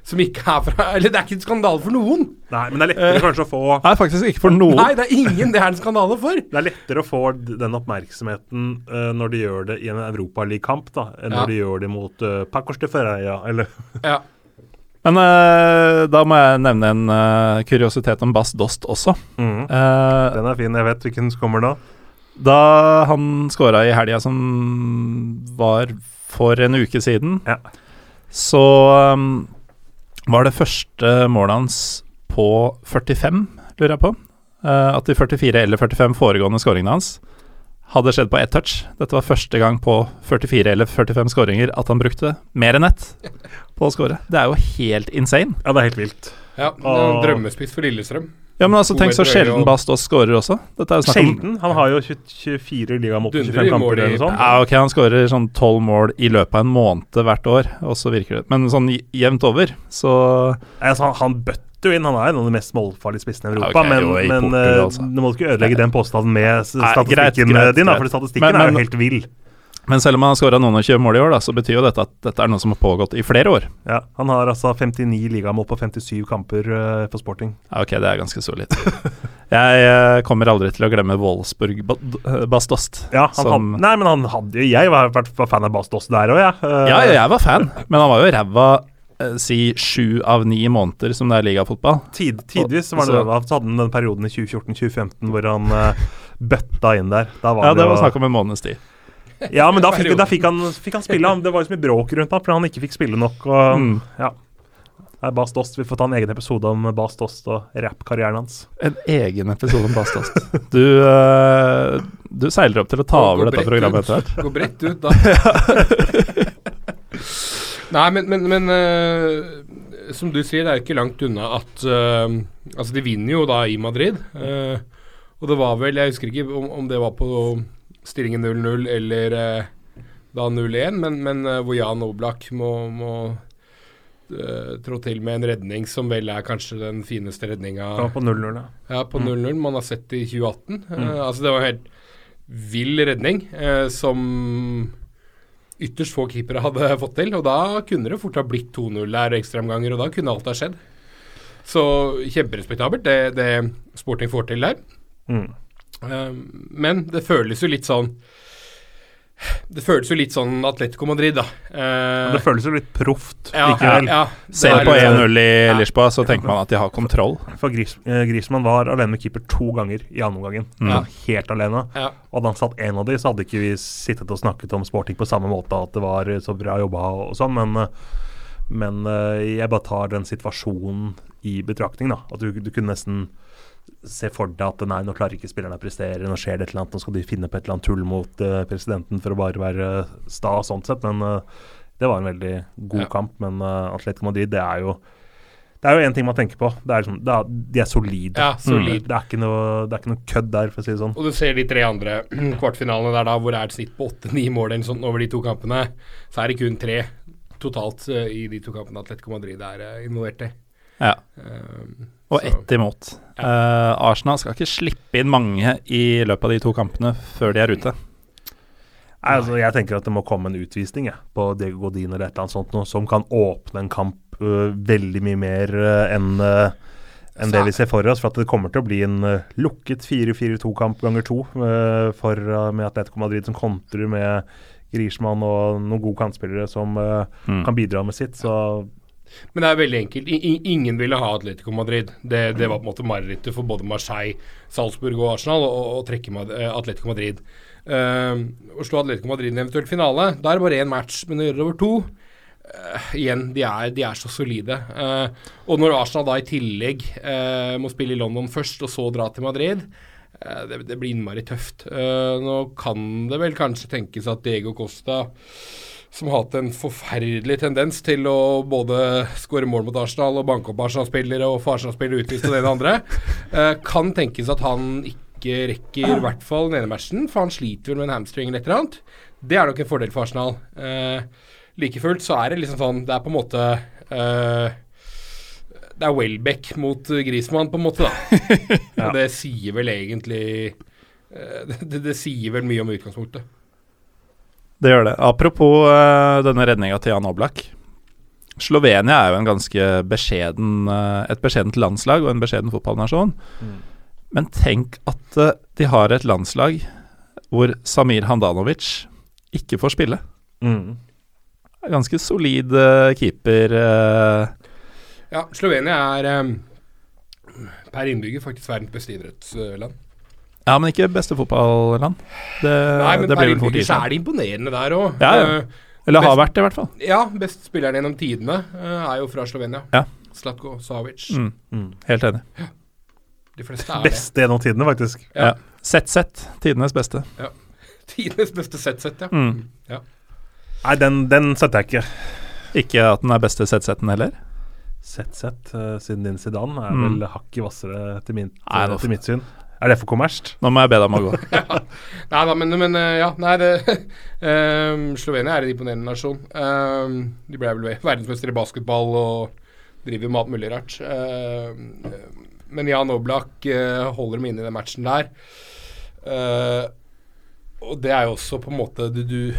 som ikke er fra Eller det er ikke en skandale for noen! Nei, men det er lettere kanskje å få Nei, faktisk ikke for noen. Nei, det er ingen det er en skandale for! Det er lettere å få den oppmerksomheten uh, når de gjør det i en europaligakamp, da, enn Ja. når de gjør det mot uh, Pacos de Ferreira, eller Ja. Men uh, da må jeg nevne en uh, kuriositet om Bass Dost også. Mm. Eh, Den er fin. Jeg vet hvilken som kommer nå. da han scora i helga som var for en uke siden, Ja. så um, var det første målet hans på på 45, lurer jeg på. Uh, at de 44 eller 45 foregående skåringene hans hadde skjedd på ett touch. Dette var første gang på 44 eller 45 skåringer at han brukte mer enn ett på å skåre. Det er jo helt insane. Ja, det er helt vilt. Ja, er en drømmespiss for Lillestrøm. Ja, men altså, tenk så sjelden og- Bastos skårer også. Er Sjelden. Han har jo 24 ligamål på 25 kamper eller sånn. Ja, ok, han skårer sånn tolv mål i løpet av en måned hvert år, og så virker det Men sånn jevnt over, så Nei, Altså, han, han bøtter jo inn. Han er en av de mest målfarlige spissene i Ja, Europa. ok, men jo, i men Portugal, eh, altså. du må ikke ødelegge den påstanden med statistikken Nei, greit, greit, din, da, for statistikken Men- er jo helt vill. Men selv om han har skåra noen og 20 mål i år, da, så betyr jo dette at dette er noe som har pågått i flere år. Ja, han har altså 59 ligamål på 57 kamper uh, for Sporting. Ja, ok, det er ganske solid. Jeg uh, kommer aldri til å glemme Wolfsburg ba Bastost. Ja, han Som- hadde, nei, men han hadde Jeg var, var, var fan av Bastost der òg, jeg. Eh, Ja, ja, jeg var fan, men han var jo ræva si sju av ni måneder som det er ligafotball. Tid, tidvis var det, Så- så hadde han den perioden i 2014-2015 hvor han uh, bøtta inn der. Var Ja, det jo- var snakk om en måneds tid. Ja, men da fikk, da fikk, han, fikk han spille. Det var jo så mye bråk rundt ham, for han ikke fikk spille nok. Og, Mm. ja. Er Bas Dost. Vi får ta en egen episode om Bas Dost og rappkarrieren hans. En egen episode om Bastost. Du, uh, du seiler opp til å ta Gå- over gå dette programmet etter hvert. Gå bredt ut, da. Nei, men, men, men uh, som du sier, det er ikke langt unna at uh, Altså, de vinner jo da i Madrid. eh, og det var vel Jeg husker ikke om, om det var på stillingen 0-0 eller eh, da 0-1, men, men eh, hvor Jan Oblak må, må eh, trå til med en redning som vel er kanskje den fineste redninga Ja, på 0-0, ja. ja, på 0-0 man har sett i 2018. Mm. Eh, altså Det var en helt vill redning eh, som ytterst få keepere hadde fått til. Og da kunne det fort ha blitt 2-0 der ekstraomganger, og da kunne alt ha skjedd. Så kjemperespektabelt det, det Sporting får til der. Mm. Eh, men det føles jo litt sånn Det føles jo litt sånn Atletico Madrid, da. Eh, Det føles jo litt proft ja, likevel. Ja, ja, er på liksom- 1-0 i Ja. Lisboa så tenker man at de har kontroll. For Gris, eh, Griezmann var alene med keeper to ganger i andre omgangen. Mm. Helt alene. Ja. Og hadde han satt en av de, så hadde ikke vi sittet og snakket om sporting på samme måte, at det var så bra jobba og, sånn, men, eh, men jeg bare tar den situasjonen i betraktning, da. At du, du kunne nesten se for deg at nei, nå klarer ikke spillerne å prestere, nå skjer det et eller annet, nå skal de finne på et eller annet tull mot uh, presidenten for å bare være sta sånn sett, men uh, det var en veldig god Ja. kamp. Men uh, Atletico Madrid, det er jo det er jo én ting man tenker på. Det er liksom, det er, de er solide. Ja, solid. Det, er ikke noe, det er ikke noe kødd der, for å si det sånn. Og du ser de tre andre kvartfinalene der da, hvor det er et snitt på åtte-ni mål eller sånt over de to kampene. Så er det kun tre totalt i de to kampene Atletico Madrid er involvert i. Ja. Eh, Og ett imot. Uh, Arsenal skal ikke slippe inn mange i løpet av de to kampene før de er ute. Nei, altså, jeg tenker at det må komme en utvisning jeg, på Diego Godin eller et eller annet sånt noe, som kan åpne en kamp uh, veldig mye mer uh, enn uh, enn det vi ser for oss. For at det kommer til å bli en uh, lukket 4-4-2-kamp ganger to uh, for, uh, med Atletico Madrid som kontrer med Griezmann og noen gode kantspillere som Mm. kan bidra med sitt. Så Men det er veldig enkelt. I, ingen ville ha Atletico Madrid. Det, det var på en måte marerittet for både Marseille, Salzburg og Arsenal å, trekke eh, Atletico Madrid. Uh, å slå Atletico Madrid i en eventuell finale, da er det bare én match, men å gjøre det over to uh, Igjen, de er, de er så solide. Uh, og når Arsenal da i tillegg må spille i London først, og så dra til Madrid det, det blir innmari tøft. Nå kan det vel kanskje tenkes at Diego Costa som har hatt en forferdelig tendens til å både skåre mål mot Arsenal og banke opp Arsenal-spillere og få Arsenal-spillere utvist og det ene andre. Eh, kan tenkes at han ikke rekker i hvert fall den ene matchen, for han sliter vel med en hamstring eller et eller annet. Det er nok en fordel for Arsenal. Eh, like fullt så er det liksom sånn Det er på en måte eh, Det er Welbeck mot Grismann, Griezmann, på en måte, da. Og det sier vel egentlig det, det, det sier vel mye om utgangspunktet. Det gjør det. Apropos uh, denne redninga til Jan Oblak. Slovenia er jo en ganske beskjeden, uh, et beskjedent landslag og en beskjeden fotballnasjon. Men tenk at uh, de har et landslag hvor Samir Handanovic ikke får spille. mm. Ganske solid keeper. Ja, Slovenia er um, per innbygger faktisk verdens beste idrettsland. Ja, men ikke beste fotballand. Det, Nei, men det blir vel fort så er det imponerende der òg. Ja, ja. Eller har vært det, i hvert fall. ja, best spilleren gjennom tidene eh, er jo fra Slovenia. Ja, Slatko Savic. Mm. Helt enig. De fleste er det. Beste gjennom tidene, faktisk. Ja. Ja. Sett-sett. Tidenes beste. Tidenes beste sett-sett, ja. Mm. Nei, den, den setter jeg ikke. Ikke at den er beste sett-setten heller. Sett-sett, uh, siden din Zidane er Mm. vel hakket hvassere til, min, Nei, til mitt syn. Er det for kommersielt? Nå må jeg be deg om å gå. Nei da, men, men eh, ja. Nei, det um, Slovenia er en imponerende nasjon. Um, de ble vel verdensmester i basketball og driver med alt mulig rart. Um, men Jan Oblak uh, holder dem inne i den matchen der. Uh, og det er jo også på en måte Du, du,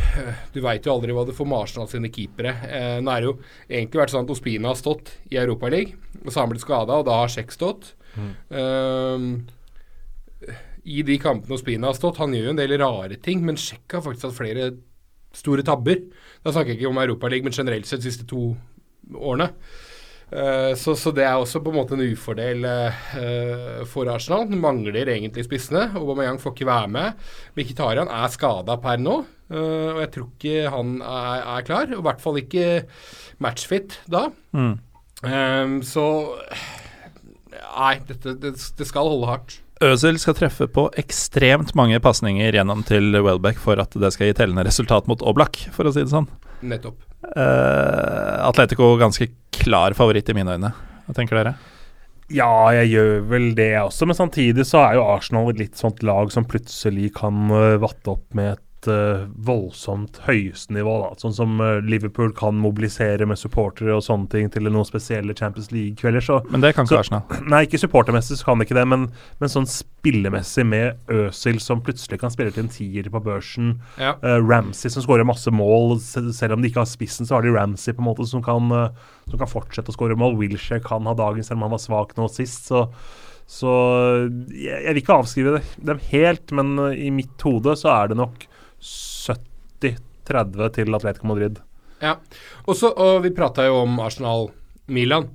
du veit jo aldri hva du får med Arsenal sine keepere. Eh, nå er det jo egentlig vært sånn at Ospina har stått i Europaligaen, og så har han blitt skada, og da har Sjekk stått. Ehm, i de kampene Ospina har stått. Han gjør jo en del rare ting, men Sjekk har faktisk hatt flere store tabber. Da snakker jeg ikke om Europaligaen, men generelt sett de siste to årene. Eh, så, så det er også på en måte en ufordel uh, for Arsenal. Den mangler egentlig spissene. Aubameyang får ikke være med. Mkhitarian er skada per nå, uh, og jeg tror ikke han er, er klar. Og I hvert fall ikke matchfit da. Mm. Um, så Nei, dette, det, det skal holde hardt. Øzil skal treffe på ekstremt mange pasninger gjennom til Welbeck for at det skal gi tellende resultat mot Oblak, for å si det sånn. Nettopp. Uh, Atletico ganske klar favoritt i mine øyne. Hva tenker dere? Ja, jeg gjør vel det også, men samtidig så er jo Arsenal et litt sånt lag som plutselig kan uh, vatte opp med et uh, voldsomt høyeste nivå. da, Sånn som uh, Liverpool kan mobilisere med supportere og sånne ting til noen spesielle Champions League-kvelder. Men det kan ikke Arsenal. Nei, ikke supportermessig så kan det ikke det, men, men sånn spillemessig med Øsil som plutselig kan spille til en tier på børsen. Ja. Uh, Ramsey som skårer masse mål, selv om de ikke har spissen, så har de Ramsey på en måte som kan, uh, som kan fortsette å skåre mål. Wilshere kan ha dagen selv om han var svak nå sist. Så, så jeg, jeg vil ikke avskrive dem helt, men i mitt hode så er det nok 70-30 til Atletico Madrid. Ja. Og så, og vi prata jo om Arsenal-Milan,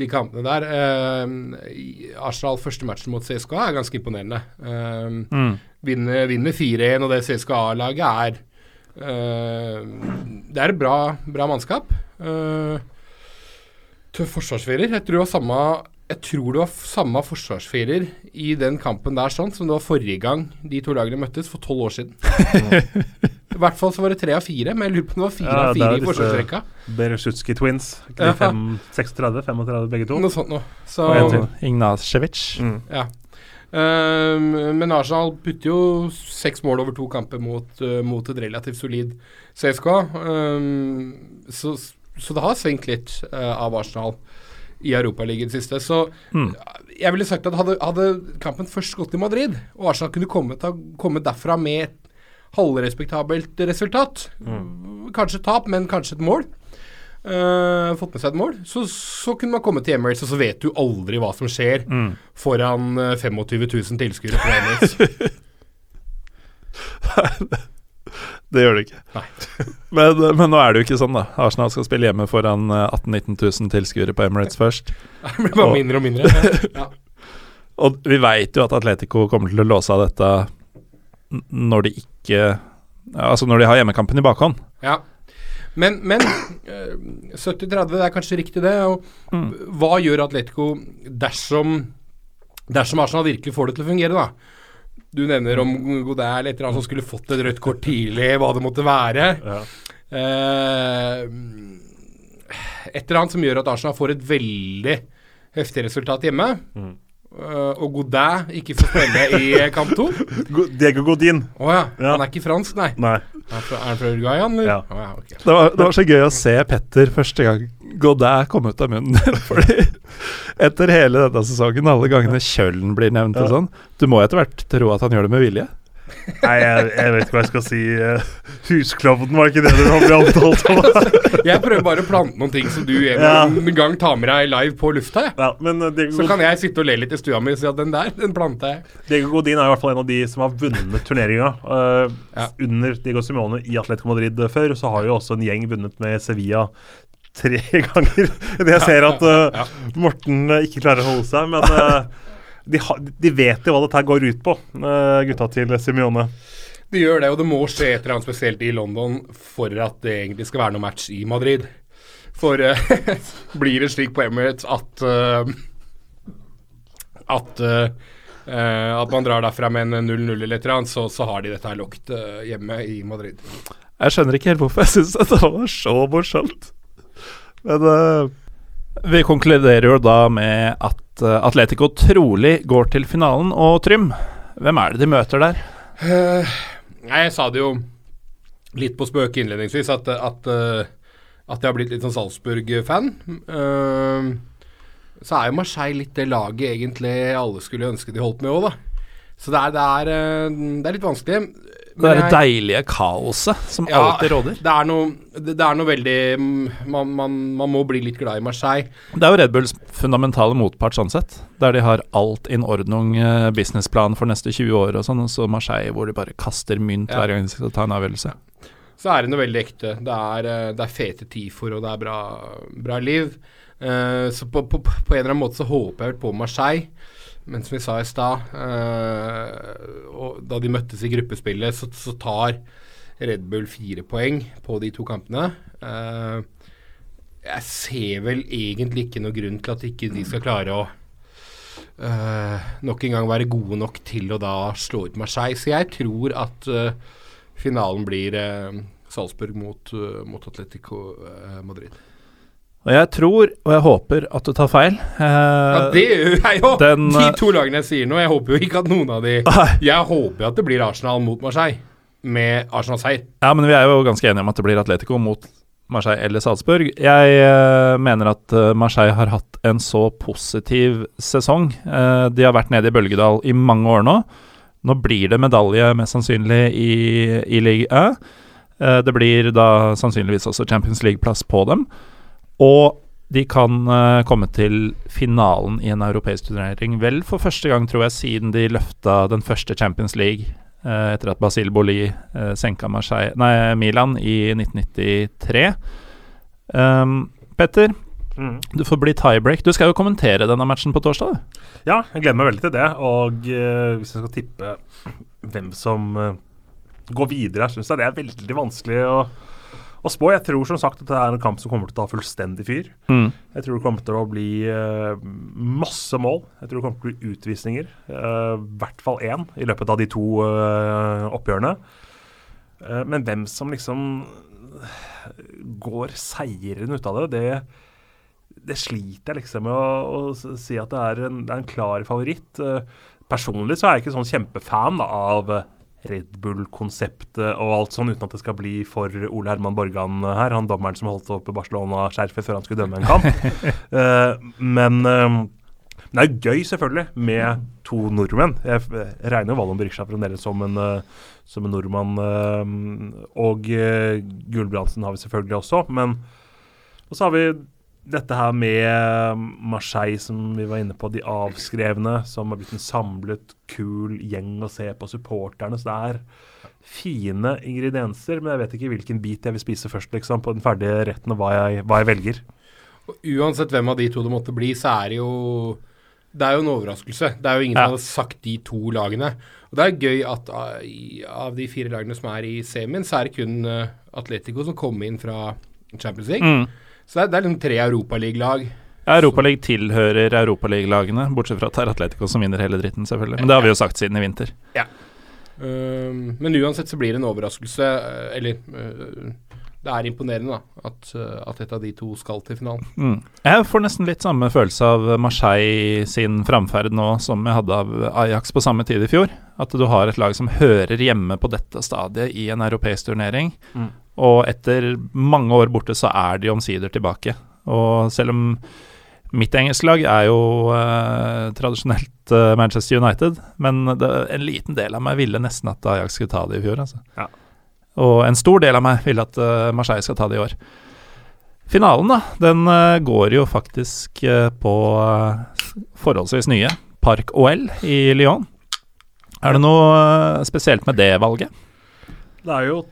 de kampene der. Eh, Arsenal første matchen mot CSKA er ganske imponerende. Eh, Mm. vinner vinner 4-1, og det CSKA-laget er eh, Det er et bra, bra mannskap. Uh, tøff forsvarsfirer. Jeg tror det var samme jeg tror det var samme forsvarsfirer i den kampen der sånn som det var forrige gang de to lagene møttes, for tolv år siden. I hvert fall så var det tre av fire, men jeg lurer på om det var fire Ja, av fire i forsvarsrekka. Beresutski Twins. Ja. 36-35 begge to? Noe sånt noe. Så. Ignacevic. Mm. ja. Um, men Arsenal putter jo seks mål over to kamper mot, uh, mot et relativt solid CSKA. Um, så, så det har svingt litt uh, av Arsenal i Europaligaen siste. Så Mm. jeg ville sagt at hadde, hadde kampen først gått i Madrid, og Arsenal kunne kommet, kommet derfra med et halvrespektabelt resultat, kanskje tap, men kanskje et mål, Uh, fått med seg et mål, så, så kunne man komme til Emirates, og så vet du aldri hva som skjer Mm. foran eh, 25 000 tilskuere på Emirates. Det gjør det ikke. Men, men nå er det jo ikke sånn, da. Arsenal skal spille hjemme foran eh, 18 000-19 000 tilskuere på Emirates først. Det blir bare Og- mindre og mindre. Ja. Og vi veit jo at Atletico kommer til å låse av dette når de ikke Altså når de har hjemmekampen i bakhånd. ja. Men, men eh, 70-30, det er kanskje riktig, det. Og Mm. hva gjør Atletico dersom Dersom Arsenal virkelig får det til å fungere, da? Du nevner om Godin eller et eller annet som skulle fått et rødt kort tidlig, hva det måtte være. Ja. Eh, et eller annet som gjør at Arsenal får et veldig heftig resultat hjemme. Mm. Eh, og Godin ikke får spille i kamp to. Diego Godin. Diego Godin. ja. Ja. Han er ikke fransk, nei. Nei. Er han fra, er han fra Uruguay, han? Ja. Oh, ja, okay. Det var, det var så gøy å se Petter første gang Godin kom ut av munnen. Fordi etter hele denne sesongen, alle gangene Kjøllen blir nevnt og sånn, du må etter hvert tro at han gjør det med vilje. Nei, jeg, jeg vet ikke hva jeg skal si. Eh, Husklovnen, var ikke det du ble omtalt som? Jeg prøver bare å plante noen ting som du en Ja. gang tar med deg live på lufta. Ja, men eh, Diego, Så kan jeg sitte og le litt i stua mi og si at den der, den planta jeg. Diego Godin er i hvert fall en av de som har vunnet turneringa. uh, Ja. Under Diego Simone i Atletico Madrid før. Så har jo også en gjeng vunnet med Sevilla tre ganger. Det jeg ser at uh, Morten ikke klarer å holde seg, men eh, de, ha, de vet jo hva dette går ut på, eh, gutta til Simione. De gjør det, og det må skje et eller annet spesielt i London for at det egentlig skal være noe match i Madrid. For uh, blir det slik på Emirates at uh, at eh, eh, at man drar derfra med en 0-0 eller et eller annet, så, så har de dette her lukket hjemme i Madrid. Jeg skjønner ikke helt hvorfor jeg syns dette var så morsomt. Men eh, vi konkluderer jo da med at eh, Atletico trolig går til finalen. Og Trym, hvem er det de møter der? Uh, jeg sa det jo litt på spøk innledningsvis, at, at, eh, at jeg har blitt litt sånn Salzburg-fan. Uh, så er jo Marseille litt det laget egentlig alle skulle ønske de holdt med òg, da. Så det er, det, er, det er litt vanskelig. Er det jeg- deilige kaoset som Ja, alltid råder. Det er noe, det, det er noe veldig man, man, man må bli litt glad i Marseille. Det er jo Red Bulls fundamentale motpart sånn sett. Der de har alt in ordnung, eh, businessplan for neste 20 år og sånn, og så Marseille hvor de bare kaster mynt Ja. hver gang de skal ta en avgjørelse. Så er det noe veldig ekte. Det er, eh, det er fete tifor, og det er bra, bra liv. Uh, så på, på, på en eller annen måte så håper jeg vel på Marseille. Men som vi sa i stad, eh, da de møttes i gruppespillet, så, så tar Red Bull fire poeng på de to kampene. Eh, jeg ser vel egentlig ikke noe grunn til at ikke de skal klare å eh, nok en gang være gode nok til å da slå ut Marseille. Så jeg tror at finalen blir Salzburg mot, mot Atletico Madrid. Og jeg tror, og jeg håper, at du tar feil. Eh, Ja, det gjør jeg jo! den, de eh, to lagene jeg sier nå. Jeg håper jo ikke at noen av de Jeg håper jo at det blir Arsenal mot Marseille, med Arsenal-seier. Ja, men vi er jo ganske enige om at det blir Atletico mot Marseille eller Salzburg. Jeg eh, mener at eh, Marseille har hatt en så positiv sesong. Eh, de har vært nede i bølgedal i mange år nå. Nå blir det medalje, mest sannsynlig, i, i Ligue 1. Eh, det blir da sannsynligvis også Champions League-plass på dem. Og de kan uh, komme til finalen i en europeisk turnering, vel for første gang, tror jeg, siden de løfta den første Champions League uh, etter at Basile Boli uh, senka Marseille, nei, Milan i 1993. Um, Petter, Mm. du får bli tiebreak. Du skal jo kommentere denne matchen på torsdag. du. Ja, jeg gleder meg veldig til det. Og eh, hvis jeg skal tippe hvem som eh, går videre syns jeg det er veldig vanskelig å, å spå. Jeg tror som sagt at det er en kamp som kommer til å ta fullstendig fyr. Jeg tror det kommer til å bli uh, masse mål. Jeg tror det kommer til å bli utvisninger. eh, I hvert fall én i løpet av de to uh, oppgjørene. Men hvem som liksom går seirende ut av det, det, det sliter jeg liksom med å, å si at det er en, det er en klar favoritt. Personlig så er jeg ikke sånn kjempefan da, av Red Bull-konseptet og alt sånn, uten at det skal bli for Ole Herman Borgan her, han dommeren som holdt oppe Barcelona-skjerfet før han skulle dømme en kamp. uh, men uh, det er gøy, selvfølgelig, med to nordmenn. Jeg, jeg regner Vallon Berisha fremdeles som en, uh, som en nordmann. eh, og Gulbrandsen har vi selvfølgelig også. Men og så har vi dette her med Marseille, som vi var inne på. De avskrevne, som har blitt en samlet, kul gjeng å se på supporterne. Så det er fine ingredienser, men jeg vet ikke hvilken bit jeg vil spise først, liksom, på den ferdige retten, og hva jeg, hva jeg velger. Og uansett hvem av de to det måtte bli, så er det jo Det er jo en overraskelse. Det er jo ingen Ja. som hadde sagt de to lagene. Og det er gøy at uh, av de fire lagene som er i semien, så er det kun uh, Atletico som kom inn fra Champions League. Mm. Så det er, det er liksom tre europaligalag. Europaligaen tilhører Europaligalagene, bortsett fra at det er Atletico som vinner hele dritten, selvfølgelig. Men det har vi jo sagt siden i vinter. Um, men uansett så blir det en overraskelse, uh, eller uh, Det er imponerende da at, uh, at et av de to skal til finalen. Mm. Jeg får nesten litt samme følelse av Marseille sin framferd nå som jeg hadde av Ajax på samme tid i fjor. At du har et lag som hører hjemme på dette stadiet i en europeisk turnering. Mm. Og etter mange år borte så er de omsider tilbake. Og selv om mitt engelske lag er jo eh, tradisjonelt eh, Manchester United, men det, en liten del av meg ville nesten at Ajax skulle ta det i fjor. Altså. Ja. Og en stor del av meg vil at eh, Marseille skal ta det i år. Finalen, da, den eh, går jo faktisk eh, på forholdsvis nye Park OL i Lyon. Er det noe spesielt med det valget? Det er jo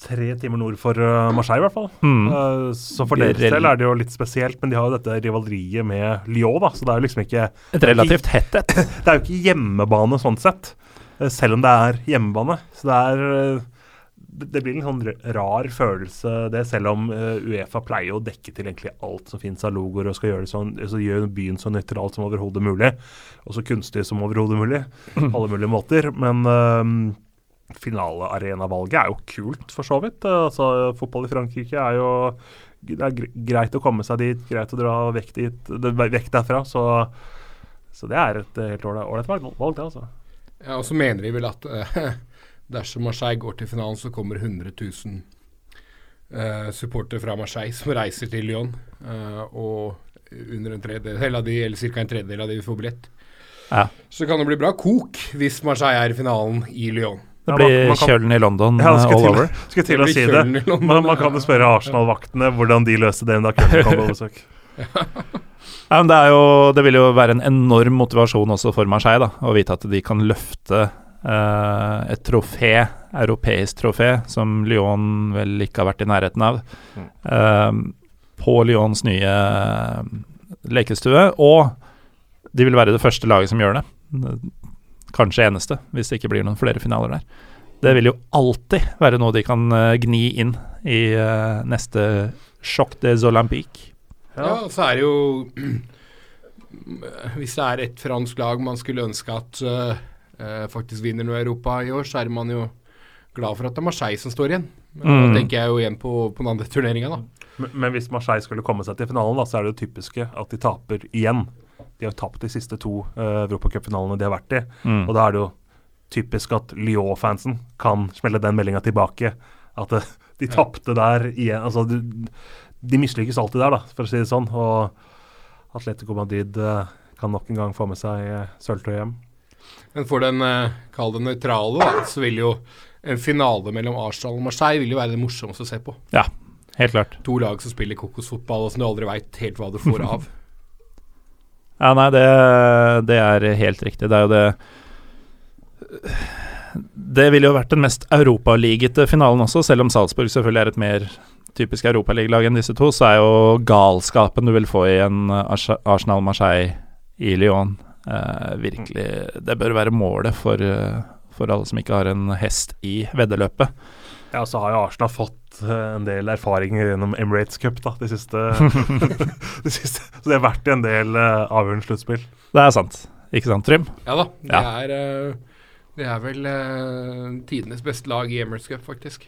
tre timer nord for Marseille, i hvert fall. Mm. Så for deres selv del er det jo litt spesielt, men de har jo dette rivaleriet med Lyon, da. Så det er jo liksom ikke Et relativt hett et. Det er jo ikke hjemmebane sånn sett, selv om det er hjemmebane. Så det er, det, blir en sånn rar følelse, det, selv om eh, Uefa pleier å dekke til egentlig alt som finnes av logoer, og skal gjøre det sånn, så gjør byen så nøytralt som overhodet mulig, og så kunstig som overhodet mulig, på alle mulige måter. Men uh, finalearenavalget er jo kult, for så vidt. Eh, altså, fotball i Frankrike er jo det er greit å komme seg dit, greit å dra vekk, dit, det- vekk derfra. Så, så det er et helt ålreit valg, det, altså. Ja, og så mener de vel at eh, dersom Marseille går til finalen, så kommer 100 000 eh, supportere fra Marseille som reiser til Lyon. eh, og under en tredjedel av de, eller ca. en tredjedel av de vil få billett. Ja. Så kan det bli bra kok hvis Marseille er i finalen i Lyon. Det Ja, blir man- man kan- Kjølen i London Ja, eh, all til, over. skulle til å si det. London, Man, man kan ja. jo spørre Arsenal-vaktene hvordan de løste det da Köln kom på besøk. Ja, men det, er jo, det vil jo være en enorm motivasjon også for Marseille, da, å vite at de kan løfte et trofé, europeisk trofé, som Lyon vel ikke har vært i nærheten av, eh, på Lyons nye eh, lekestue. Og de vil være det første laget som gjør det. Kanskje eneste, hvis det ikke blir noen flere finaler der. Det vil jo alltid være noe de kan eh, gni inn i eh, neste Choc des Olympiques. Ja, så er det jo Hvis det er et fransk lag man skulle ønske at eh, eh, faktisk vinner noe i Europa i år, så er man jo glad for at det er Marseille som står igjen. Men Mm. Da tenker jeg jo igjen på, på den andre turneringa, da. Men, men hvis Marseille skulle komme seg til finalen, da, så er det jo typiske at de taper igjen. De har jo tapt de siste to uh, europacupfinalene de har vært i. Mm. Og da er det jo typisk at Lyon-fansen kan smelle den meldinga tilbake. At eh, de tapte der igjen. Altså, de, de mislykkes alltid der, da, for å si det sånn. Og Atletico Madrid uh, kan nok en gang få med seg uh, sølvtøy hjem. Men for den, uh, kall det nøytrale, da, så vil jo en finale mellom Arsenal og Marseille vil jo være det morsomste å se på. Ja, helt klart. To lag som spiller kokosfotball, og som du aldri veit helt hva du får av. Ja, nei, det, det er helt riktig. Det er jo det Det ville jo vært den mest europaligete finalen også, selv om Salzburg selvfølgelig er et mer typisk europaligalag enn disse to, så er jo galskapen du vil få i en Arsenal-Marseille i Lyon, eh, virkelig Det bør være målet for, eh, for alle som ikke har en hest i veddeløpet. Ja, så har jo Arsenal fått eh, en del erfaringer gjennom Emirates Cup da, de siste, de siste Så det har vært en del uh, avgjørende sluttspill. Det er sant. Ikke sant, Trym? Ja da. Det Ja. er, eh, det er vel uh, tidenes beste lag i Emirates Cup, faktisk.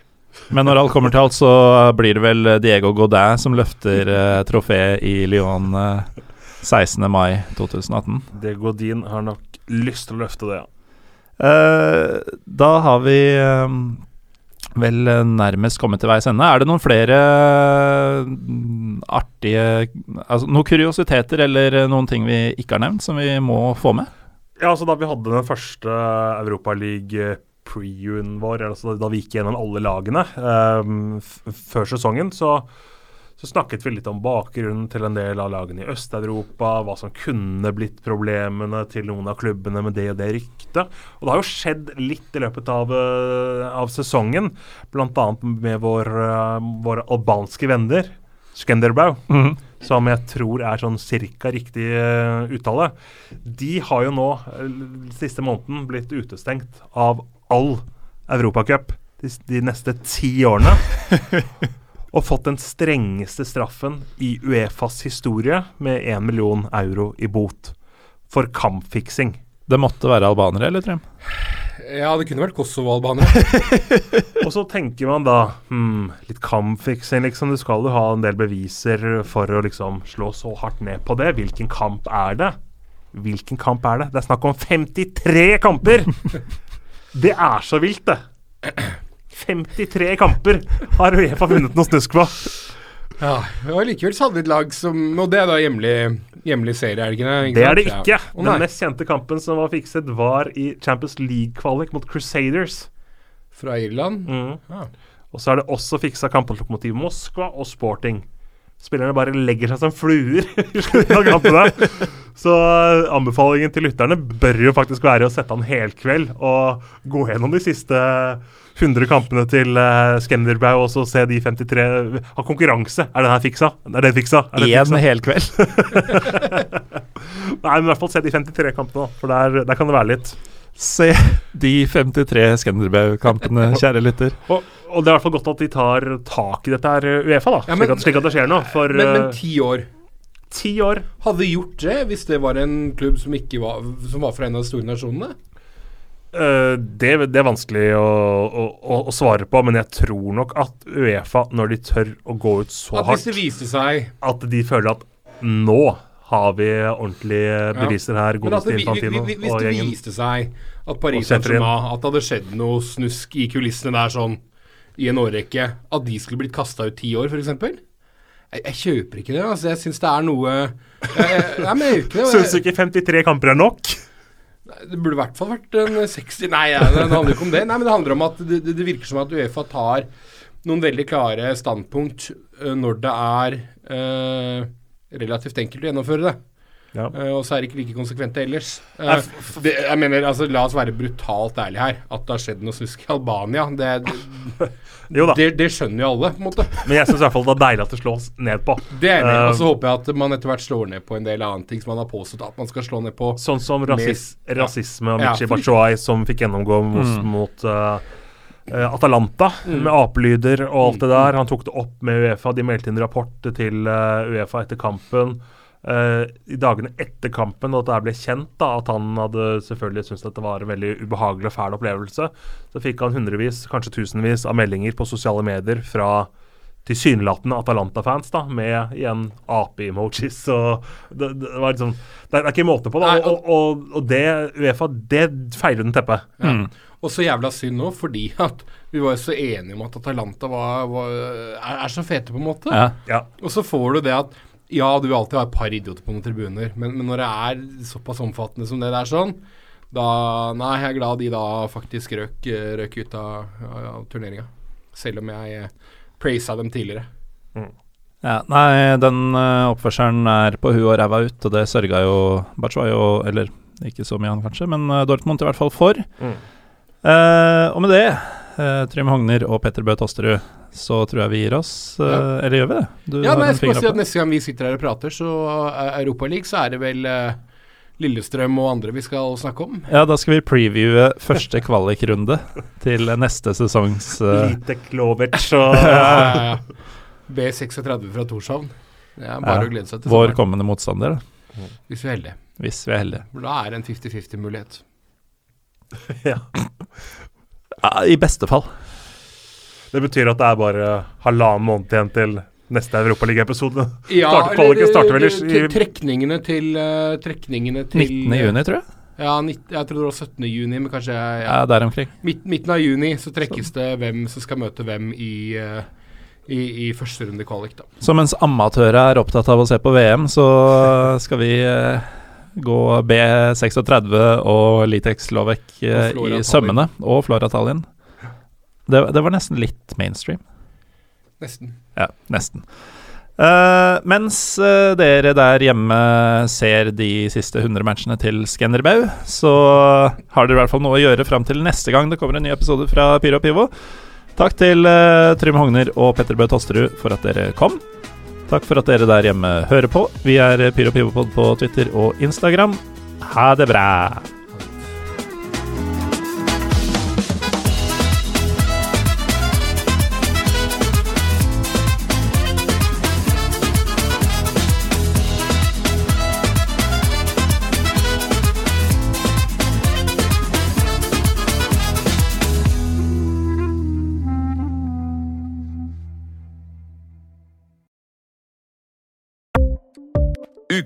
Men når alt kommer til alt, så blir det vel Diego Godin som løfter uh, trofeet i Lyon eh, 16. mai 2018. Det Godin har nok lyst til å løfte det, ja. Eh, da har vi eh, vel eh, nærmest kommet til veis ende. Er det noen flere mm, artige Altså noen kuriositeter eller eh, noen ting vi ikke har nevnt, som vi må få med? Ja, altså Da vi hadde den første Europaliga-previewen vår, altså da vi gikk gjennom alle lagene f før sesongen, så, så snakket vi litt om bakgrunnen til en del av lagene i Øst-Europa, hva som kunne blitt problemene til noen av klubbene med det og det ryktet. Og det har jo skjedd litt i løpet av, eh, av sesongen, bl.a. med vår, eh, våre albanske venner, Skenderbau som jeg tror er sånn cirka riktig eh, uttale, de har jo nå siste måneden blitt utestengt av all Europacup de, de neste ti årene. og fått den strengeste straffen i Uefas historie med 1 million euro i bot for kampfiksing. Det måtte være albanere, eller, Trym? Ja, det kunne vært Kosovo-albanere. Og så tenker man da hmm, litt kampfiksing, liksom. Du skal jo ha en del beviser for å liksom slå så hardt ned på det. Hvilken kamp er det? Hvilken kamp er det? Det er snakk om 53 kamper! Det er så vilt, det. 53 kamper har Uefa funnet noe snusk på. Ja, og likevel så hadde vi et lag som Og det er da hjemlig, hjemlig serie, er det ikke det? Det er det ikke. Ja. Nei. Den mest kjente kampen som var fikset, var i Champions League-kvalik mot Crusaders. Fra Irland? Mm. Ja. Og så er det også fiksa kamp mot Lokomotiv Moskva og Sporting. Spillerne bare legger seg som fluer i slutten av kampene. Så eh, anbefalingen til lytterne bør jo faktisk være å sette an helkveld og gå gjennom de siste 100 kampene til uh, Skenderbau og så se de 53 Ha konkurranse. Er den her fiksa? Er den fiksa? Er den Én hel kveld. Nei, men i hvert fall se de 53 kampene, da, for der, der kan det være litt. Se de 53 Skanderbau-kampene, kjære lytter. Og, og det er i hvert fall godt at de tar tak i dette her, Uefa, da. Ja, men- slik, at, slik at det skjer noe. For Men, men eh, ti år ti år Hadde gjort det hvis det var en klubb som ikke var Som var fra en av de store nasjonene? Eh, det, det er vanskelig å, å, å, svare på, men jeg tror nok at Uefa, når de tør å gå ut så hardt, at de føler at nå har vi ordentlige beviser her, godeste vi, vi, vi, hvis og det viste seg at Paris Saint-Germain At det hadde skjedd noe snusk i kulissene der sånn i en årrekke, at de skulle blitt kasta ut ti år, f.eks. Jeg, jeg kjøper ikke det. altså Jeg syns det er noe jeg, jeg, jeg, jeg og Syns du ikke 53 kamper er nok? Det burde i hvert fall vært en 60 Nei, ja, det handler ikke om det. Nei, men det handler om at det, det, virker som at Uefa tar noen veldig klare standpunkt øh, når det er eh, relativt enkelt å gjennomføre det. Ja. Uh, og så er det ikke like konsekvente ellers. Uh, det, jeg mener, altså La oss være brutalt ærlige her. At det har skjedd noe snusk i Albania, det, det, det, det skjønner jo alle, på en måte. Men jeg syns i hvert fall det er deilig at det slås ned på. Det er enig. Eh, Og så håper jeg at man etter hvert slår ned på en del annet ting som man har påstått at man skal slå ned på. Sånn som rasis Med- rasisme og Ja. Bachoai som fikk gjennomgå mot, mot eh, eh, Atalanta med apelyder og alt det der. Han tok det opp med Uefa. De meldte inn rapport til eh, Uefa etter kampen. Eh, I dagene etter kampen, og at det ble kjent da, at han hadde selvfølgelig syntes at det var en veldig ubehagelig og fæl opplevelse, så fikk han hundrevis, kanskje tusenvis av meldinger på sosiale medier fra tilsynelatende Atalanta-fans, da, med igjen ape-emojis og det, det var liksom Det er ikke måte på, da. Nei, Og, og, og det Uefa, det feiler under teppet. Ja. Og så jævla synd nå, fordi at vi var jo så enige om at Atalanta var, var, er, er så fete, på en måte. Ja. Ja. Og så får du det at ja, du vil alltid ha et par idioter på noen tribuner, men, men når det er såpass omfattende som det der sånn, da Nei, jeg er glad de da faktisk røk, røk ut av, av, av turneringa. Selv om jeg eh, praisa dem tidligere. Ja, nei, den eh, oppførselen er på huet og ræva ut, og det sørga jo Batshuayi Eller ikke så mye han, kanskje, men eh, Dortmund i hvert fall for. Mm. Eh, og med det, uh, Trym Hogner og Petter Bø Tosterud, så tror jeg vi gir oss. eh, Ja. Eller gjør vi det? Du Ja, men jeg skal si at. Neste gang vi sitter her og prater, så er Europaliga, så er det vel uh, Lillestrøm og andre vi skal snakke om. Ja, da skal vi previewe første kvalikrunde til neste sesongs uh, Lite klovert og Ja, ja, ja. B36 fra Torshavn. Det er bare Ja, å glede seg til vår sommeren, kommende motstander, da, hvis vi er heldige. hvis vi er heldige. Da er det en 50-50-mulighet. ja. Ja, I beste fall. Det betyr at det er bare halvannen måned igjen til neste Europaliga-episode. Ja, Starter- vel i- trekningene til uh, Trekningene til 19. juni, tror jeg. Ja, jeg tror det var 17. juni, men kanskje ja, Ja, der omkring. midt, midten av juni så trekkes det hvem som skal møte hvem i, eh, i, i første runde kvalik, da. Så mens amatører er opptatt av å se på VM, så skal vi eh, gå B36 og Litex Lovek eh, i sømmene. Og Flora Tallinn. Det, det var nesten litt mainstream. Nesten. Ja, nesten. Uh, mens uh, dere der hjemme ser de siste 100 matchene til Skanderbau, så har dere i hvert fall noe å gjøre fram til neste gang det kommer en ny episode fra Pyro Pivo. Takk til uh, Trym Hogner og Petter Bø Tosterud for at dere kom. Takk for at dere der hjemme hører på. Vi er Pyro Pivopod på Twitter og Instagram. Ha det bra!